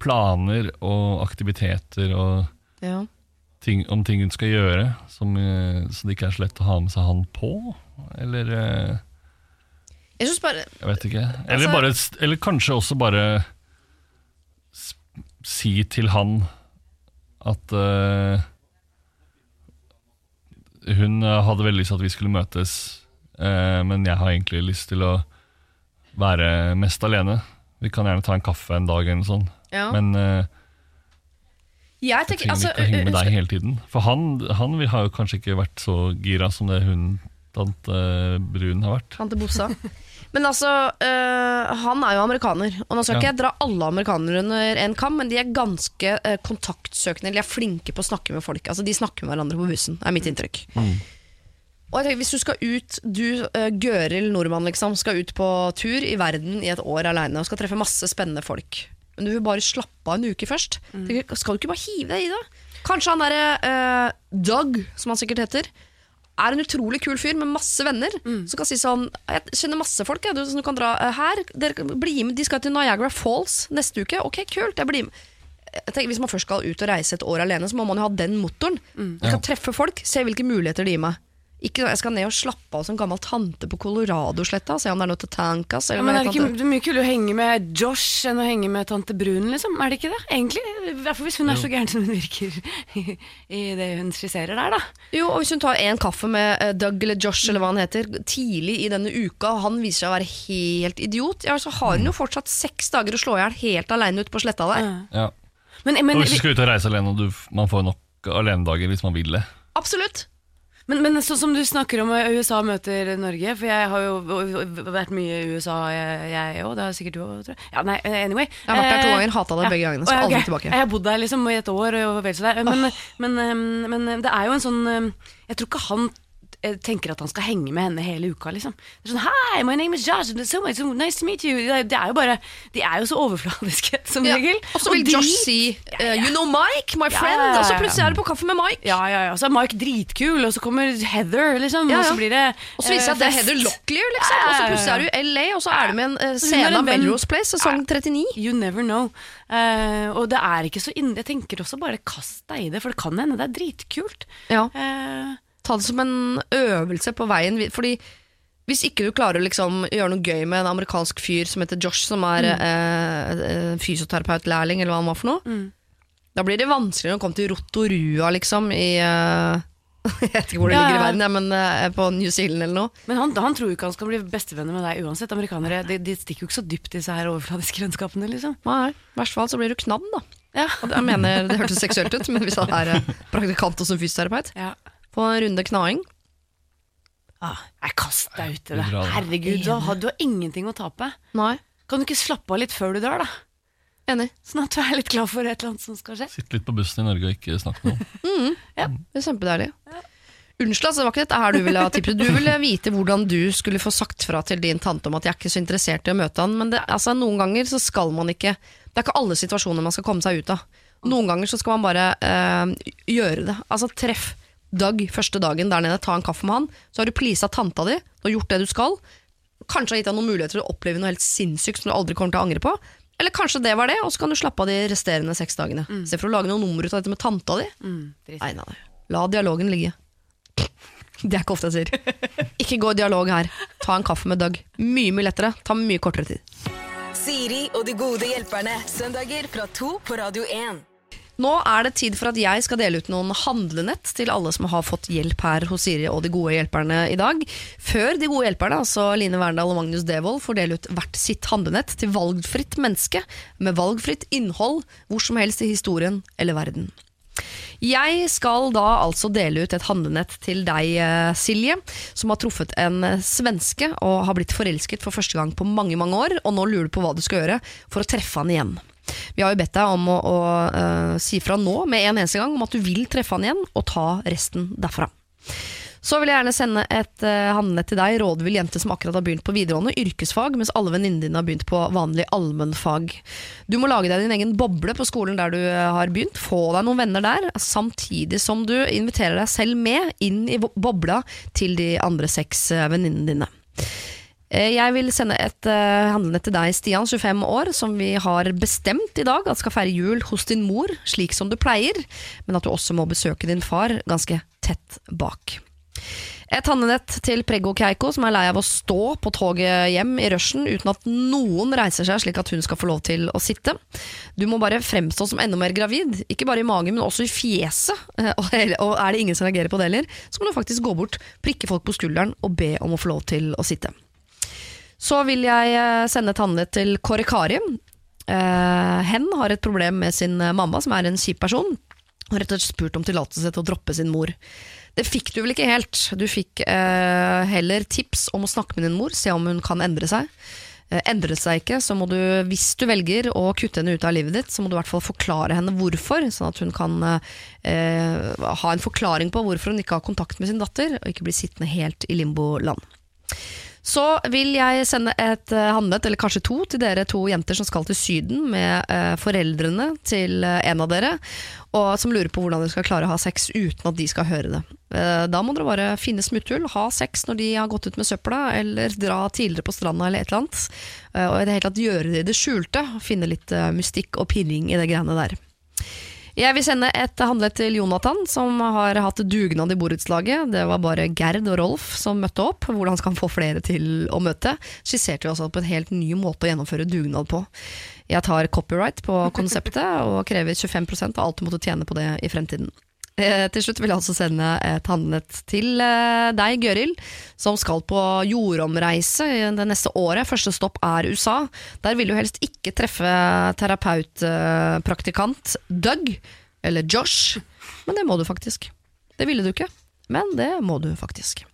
planer og aktiviteter og Ja. Ting, om ting hun skal gjøre, som, eh, så det ikke er så lett å ha med seg han på. Eller eh, Jeg bare jeg vet ikke. Eller, Altså- bare, eller kanskje også bare si til han at uh, hun hadde veldig lyst til at vi skulle møtes, uh, men jeg har egentlig lyst til å være mest alene. Vi kan gjerne ta en kaffe en dag, eller noe sånt. ja. men eh, Jeg tenker, trenger altså, ikke å henge med deg hele tiden. For han, han vil- har jo kanskje ikke vært så gira som det hun, tante Brun, har vært. Tante Bossa. Men altså, øh, han er jo amerikaner. Og nå skal Ja. ikke jeg dra alle amerikanere under en kam, men de er ganske øh, kontaktsøkende, eller de er flinke på å snakke med folk. Altså, De snakker med hverandre på bussen, er mitt inntrykk. Og jeg tenker, Hvis du skal ut, du øh, Gøril nordmann liksom, skal ut på tur i verden i et år aleine og skal treffe masse spennende folk, men du vil bare slappe av en uke først, tenker, skal du ikke bare hive deg i det? Kanskje han derre øh, Doug, som han sikkert heter, er en utrolig kul fyr med masse venner. Som kan si sånn Jeg kjenner masse folk jeg, du, som du kan dra eh, her. Dere, bli med, de skal til Niagara Falls neste uke. Ok, kult, jeg blir med. jeg tenker, Hvis man først skal ut og reise et år alene, så må man jo ha den motoren. Mm. Jeg skal Ja. treffe folk, se hvilke muligheter de gir meg. Ikke jeg skal ned og slappe av som gammel tante på Colorado-sletta, se om det er noe til tankas. Ja, men er det, ikke, det er mye kulere å henge med Josh enn å henge med tante Brun, liksom? Er det ikke det? Egentlig. I hvert fall hvis hun er så gæren som hun virker i, i det hun skisserer der, da. Jo, og Hvis hun tar en kaffe med eh, Doug eller Josh eller hva han heter, tidlig i denne uka, og han viser seg å være helt idiot, ja, så har hun jo fortsatt seks dager å slå i hjel helt aleine ute på sletta der. Ja. Men, Og hvis du skal ut og reise alene, og du, man får nok alenedager hvis man vil det. Absolutt. Men, men sånn som du snakker om eh, USA møter Norge, for jeg har jo vært mye i USA, jeg òg. Det har sikkert du òg. Ja, nei, anyway. Jeg har vært der to Eh, ganger, hata det begge gangene. Å, Skal ja, aldri tilbake. Jeg har bodd der liksom i et år og vel så der. Men, men, men, men det er jo en sånn Jeg tror ikke han eh, tenker at han skal henge med henne hele uka, liksom. Det er sånn Hi, my name is Josh. So, so nice to meet you. Det er jo bare De er jo så overfladiske, som Ja. regel. Og så vil de- Josh si eh, You know Mike, my friend. ja, ja, Og så plutselig er du på kaffe med Mike. Ja, ja, ja. Så er Mike dritkul, og så kommer Heather, liksom. Ja, ja. Og så blir det Og så viser det seg at det er eh, Heather. Locklear, liksom. Og så plutselig er du i LA, og så er du med en uh, scene av Melrose Place, sesong 39. You never know. Uh, og det er ikke så inne Jeg tenker også bare kast deg i det, for det kan hende det er dritkult. Ja. Eh, Ta det som en øvelse på veien. Fordi hvis ikke du klarer å liksom gjøre noe gøy med en amerikansk fyr som heter Josh, som er mm. eh, fysioterapeutlærling, eller hva han var for noe, da blir det vanskeligere å komme til Rotorua, liksom, i eh, Jeg vet ikke hvor det Ja, ligger i verden, ja, men eh, på New Zealand eller noe. men han, han tror jo ikke han skal bli bestevenner med deg uansett. Amerikanere de, de stikker jo ikke så dypt, i disse her overfladiske vennskapene, liksom. Nei, I hvert fall så blir du knadd, da. Ja. Og det- Jeg mener, Det hørtes seksuelt ut, men hvis han er eh, praktikant og som fysioterapeut, ja. På en runde knaing Jeg kast deg ut i det. Herregud, du har, du har ingenting å tape. Nei, Kan du ikke slappe av litt før du drar, da? enig. Sånn at du er litt klar for et eller annet som skal skje. Sitte litt på bussen i Norge og ikke snakke med noen. Det er kjempedeilig. Unnskyld, altså, det var ikke dette her du ville ha tipset. Du ville vite hvordan du skulle få sagt fra til din tante om at jeg er ikke så interessert i å møte han, men det, altså, noen ganger så skal man ikke Det er ikke alle situasjoner man skal komme seg ut av. Noen ganger så skal man bare øh, gjøre det. Altså treff Doug første dagen der nede, ta en kaffe med han. Så har du pleasa tanta di, du har gjort det du skal. Kanskje har gitt deg noen muligheter til å oppleve noe helt sinnssykt som du aldri kommer til å angre på. Eller kanskje det var det, og så kan du slappe av de resterende seks dagene. Se for å lage noe nummer ut av dette med tanta di. Mm. Nei, nei, nei. La dialogen ligge. Det er ikke ofte jeg sier. Ikke gå i dialog her. Ta en kaffe med Doug. Mye, mye lettere. Ta mye kortere tid. Siri og de gode hjelperne. Søndager fra to på Radio 1. Nå er det tid for at jeg skal dele ut noen handlenett til alle som har fått hjelp her hos Siri og de gode hjelperne i dag. Før de gode hjelperne, altså Line Verndal og Magnus Devold, får dele ut hvert sitt handlenett til valgfritt menneske med valgfritt innhold hvor som helst i historien eller verden. Jeg skal da altså dele ut et handlenett til deg, eh, Silje, som har truffet en eh, svenske og har blitt forelsket for første gang på mange mange år, og nå lurer du på hva du skal gjøre for å treffe han igjen. Vi har jo bedt deg om å, å uh, si fra nå med en eneste gang om at du vil treffe han igjen, og ta resten derfra. Så vil jeg gjerne sende et uh, handlenett til deg, rådvill jente som akkurat har begynt på videregående yrkesfag, mens alle venninnene dine har begynt på vanlig allmennfag. Du må lage deg din egen boble på skolen der du eh, har begynt, få deg noen venner der, samtidig som du inviterer deg selv med inn i bobla til de andre seks eh, venninnene dine. Eh, Jeg vil sende et uh, til deg, Stian, 25 år, som vi har bestemt i dag at skal feire jul hos din mor, slik som du pleier, men at du også må besøke din far ganske tett bak. Et handlenett til Preggo Keiko, som er lei av å stå på toget hjem i rushen uten at noen reiser seg slik at hun skal få lov til å sitte. Du må bare fremstå som enda mer gravid, ikke bare i magen, men også i fjeset. Og er det ingen som reagerer på det heller, så må du faktisk gå bort, prikke folk på skulderen og be om å få lov til å sitte. Så vil jeg eh, sende handlenett til Kåre Kari. Uh, hen har et problem med sin eh, mamma, som er en kjip person. Og rett og slett spurt om tillatelse til å droppe sin mor. Det fikk du vel ikke helt. Du fikk uh, heller tips om å snakke med din mor, se om hun kan endre seg. Eh, endrer det seg ikke, så må du, hvis du velger å kutte henne ut av livet ditt, så må du i hvert fall forklare henne hvorfor, sånn at hun kan eh, ha en forklaring på hvorfor hun ikke har kontakt med sin datter, og ikke blir sittende helt i limboland. Så vil jeg sende et uh, handlet, eller kanskje to, til dere to jenter som skal til Syden med eh, foreldrene til eh, en av dere, og som lurer på hvordan dere skal klare å ha sex uten at de skal høre det. Eh, da må dere bare finne smutthull, ha sex når de har gått ut med søpla, eller dra tidligere på stranda eller et eller annet. Eh, og i det hele tatt gjøre det i det skjulte, finne litt eh, mystikk og pirring i det greiene der. Jeg vil sende et handlet til Jonathan, som har hatt dugnad i borettslaget. Det var bare Gerd og Rolf som møtte opp. Hvordan skal han få flere til å møte? Skisserte vi altså på en helt ny måte å gjennomføre dugnad på. Jeg tar copyright på konseptet og krever 25% av alt du måtte tjene på det i fremtiden. Eh, til slutt vil jeg også sende et handlet til eh, deg, Gøril, som skal på jordomreise det neste året. Første stopp er USA. Der vil du helst ikke treffe terapeutpraktikant Doug, eller Josh, men det må du faktisk. Det ville du ikke, men det må du faktisk.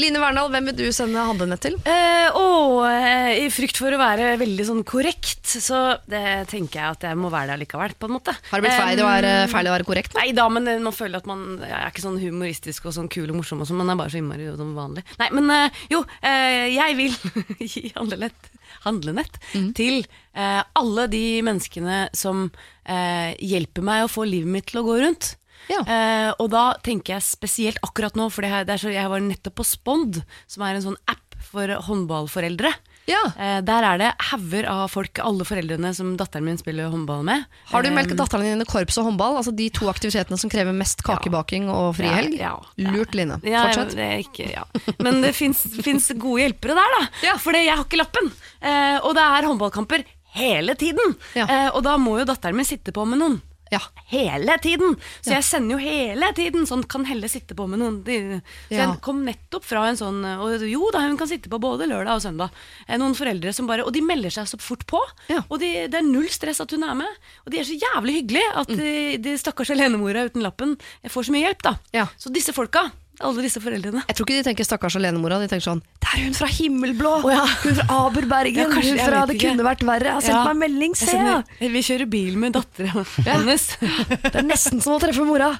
Line Verndal, hvem vil du sende handlenett til? Eh, og eh, I frykt for å være veldig sånn korrekt, så det tenker jeg at jeg må være det allikevel. på en måte Har det blitt feil, å være, feil å være korrekt? Nei da, men eh, man føler at man jeg er ikke sånn humoristisk og sånn kul og morsom, og sånn, man er bare så innmari som vanlig. Nei, men eh, jo, eh, jeg vil gi handlenett, handlenett til eh, alle de menneskene som eh, hjelper meg å få livet mitt til å gå rundt. Ja. Eh, og da tenker jeg spesielt akkurat nå, for jeg var nettopp på Spond, som er en sånn app for håndballforeldre. Ja. Eh, der er det hauger av folk, alle foreldrene som datteren min spiller håndball med. Har du melket datteren din i korps og håndball? Altså de to aktivitetene som krever mest kakebaking og frihelg? Ja. Lurt, Line. Ja, Fortsett. det ikke, ja. Men det fins gode hjelpere der, da. Ja. For jeg har ikke lappen. Eh, og det er håndballkamper hele tiden. Eh, og da må jo datteren min sitte på med noen. Ja. Hele tiden! Så jeg sender jo hele tiden. Sånn kan Helle sitte på med noen. Så Ja. jeg kom nettopp fra en sånn Og jo da, hun kan sitte på både lørdag og søndag. Eh, Noen foreldre som bare Og de melder seg så fort på. Ja. Og de, det er null stress at hun er med. Og de er så jævlig hyggelige at de, de stakkars alenemora uten lappen får så mye hjelp, da. Ja. Så disse folka, alle disse foreldrene Jeg tror ikke de tenker stakkars alenemora, de tenker sånn Det er hun fra Himmelblå! Oh, ja. Hun fra Aberbergen! Ja, hun fra Det kunne vært verre! Har sendt Ja. meg melding, Jeg se! sender- Vi kjører bil med dattera hennes. Det er nesten som å treffe mora!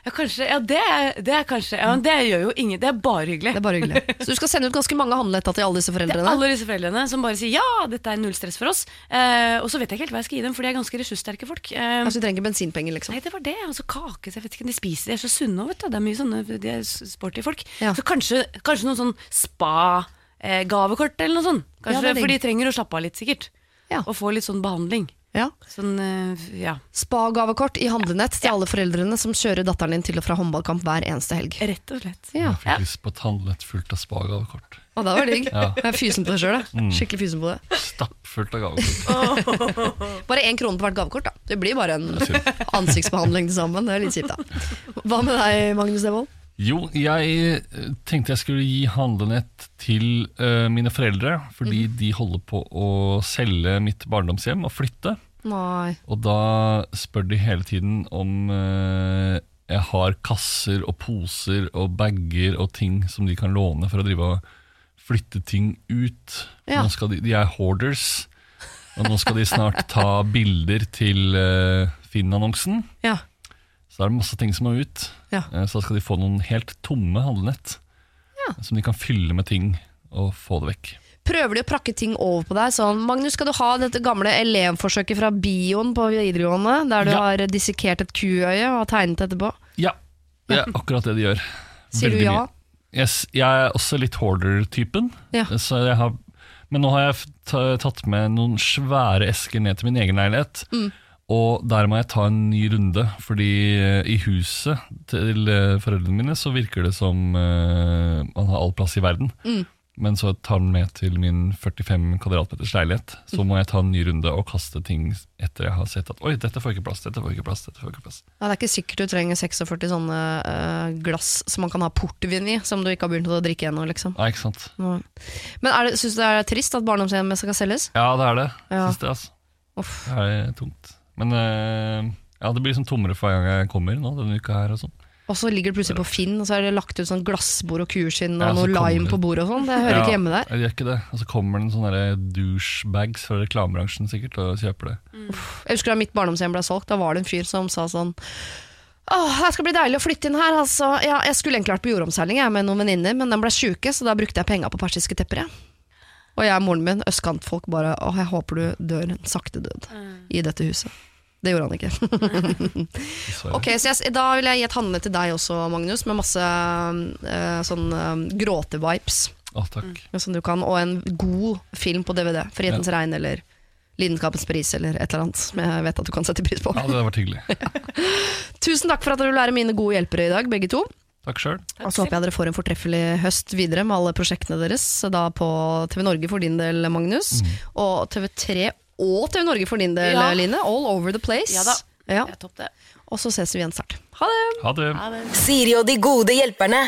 Ja, kanskje, ja det, det er kanskje ja, men Det gjør jo ingen, det er bare hyggelig. Det er bare hyggelig. Så du skal sende ut ganske mange handlenett til alle disse foreldrene? alle disse foreldrene som bare sier ja, dette er null stress for oss. Eh, og så vet jeg ikke helt hva jeg skal gi dem, for de er ganske ressurssterke folk. Eh, Altså, du trenger ikke bensinpenger, liksom. Nei, det var det. Og så kake. Jeg vet ikke, de spiser, de er så sunne òg, vet du. Det er mye sånne de er sporty folk. Ja. Så kanskje, kanskje noen sånn spa-gavekort eller noe sånt. Kanskje, er. For de trenger å slappe av litt, sikkert. Ja. Og få litt sånn behandling. Ja. Sånn, eh, ja. Spa-gavekort i handlenett til alle foreldrene som kjører datteren din til og fra håndballkamp hver eneste helg. Rett og slett. Ja, Jeg fikk lyst på et handlett fullt av spagavekort. og det var digg. Ja. Jeg er fysen på det sjøl, mm. Skikkelig fysen på det. Stappfullt av gavekort. Bare én krone på hvert gavekort, da. Det blir bare en ansiktsbehandling til sammen. Det er litt kjipt, da. Hva med deg, Magnus Devold? Jo, jeg eh, tenkte jeg skulle gi handlenett til uh, mine foreldre, fordi de holder på å selge mitt barndomshjem og flytte. Nei. Og da spør de hele tiden om uh, jeg har kasser og poser og bager og ting som de kan låne for å drive og flytte ting ut. Ja. De, de er hoarders, og nå skal de snart ta bilder til uh, Finn-annonsen. Ja. Så er det masse ting som må ut. Ja. Så da skal de få noen helt tomme handlenett som de kan fylle med ting og få det vekk. Prøver de å prakke ting over på deg? Sånn, Magnus, skal du ha dette gamle elevforsøket fra bioen på videregående, der du Ja. har dissekert et kuøye og tegnet etterpå? Ja, det er akkurat det de gjør. Sier du ja? mye. Jeg, er også litt hoarder-typen. Ja. Så jeg har, men nå har jeg tatt med noen svære esker ned til min egen leilighet. Mm. Og der må jeg ta en ny runde, fordi eh, i huset til eh, foreldrene mine så virker det som uh, man har all plass i verden. Mm. Men så tar den med til min 45 kvadratmeters leilighet. Så må jeg ta en ny runde og kaste ting etter jeg har sett at oi, dette får ikke plass, dette får ikke plass. dette får ikke plass. Ja, det er ikke sikkert du trenger 46 sånne uh, glass som man kan ha portvin i, som du ikke har begynt å drikke ennå, liksom. Nei, ikke sant. Ja. Men syns du det er trist at barndomshjemmet skal selges? Ja, det er det. Ja. Syns det, altså. Uff. Det er tungt. Men eh, ja, det blir liksom tommere for hver gang jeg kommer nå, denne uka her og sånn. Og så ligger det plutselig på Finn, og så er det lagt ut sånn glassbord og kuskinn og Ja, noe lime det- på bordet og sånn. Det hører Ja, ikke hjemme der. Det gjør ikke det. Og så kommer det en sånn douchebags fra reklamebransjen sikkert og kjøper det. Jeg husker da mitt barndomshjem ble solgt, da var det en fyr som sa sånn Åh, det skal bli deilig å flytte inn her, altså. Ja, jeg skulle egentlig vært på jordomseiling jeg, med noen venninner, men de ble sjuke, så da brukte jeg penga på persiske tepper, jeg. Og jeg og moren min, østkantfolk, bare Åh, jeg håper du dør en sakte død i dette huset. Det gjorde han ikke. Ok, så jeg, Da vil jeg gi et handle til deg også, Magnus, med masse uh, sånn eh, gråte-vibes. Å, takk. Som du kan, og en god film på DVD. 'Frihetens regn' eller Lidenskapens pris eller et eller annet som jeg vet at du kan sette pris på. Ja, det hadde vært hyggelig. Tusen takk for at dere vil være mine gode hjelpere i dag, begge to. Takk sjøl. Og så håper jeg dere får en fortreffelig høst videre med alle prosjektene deres. Da på TV Norge for din del, Magnus. Og TV3 og TV Norge for din del, Ja. Line. All over the place. Ja da. Ja. Det er topp, det. Og så ses vi igjen snart. Ha det! Ha det. Siri og de gode hjelperne.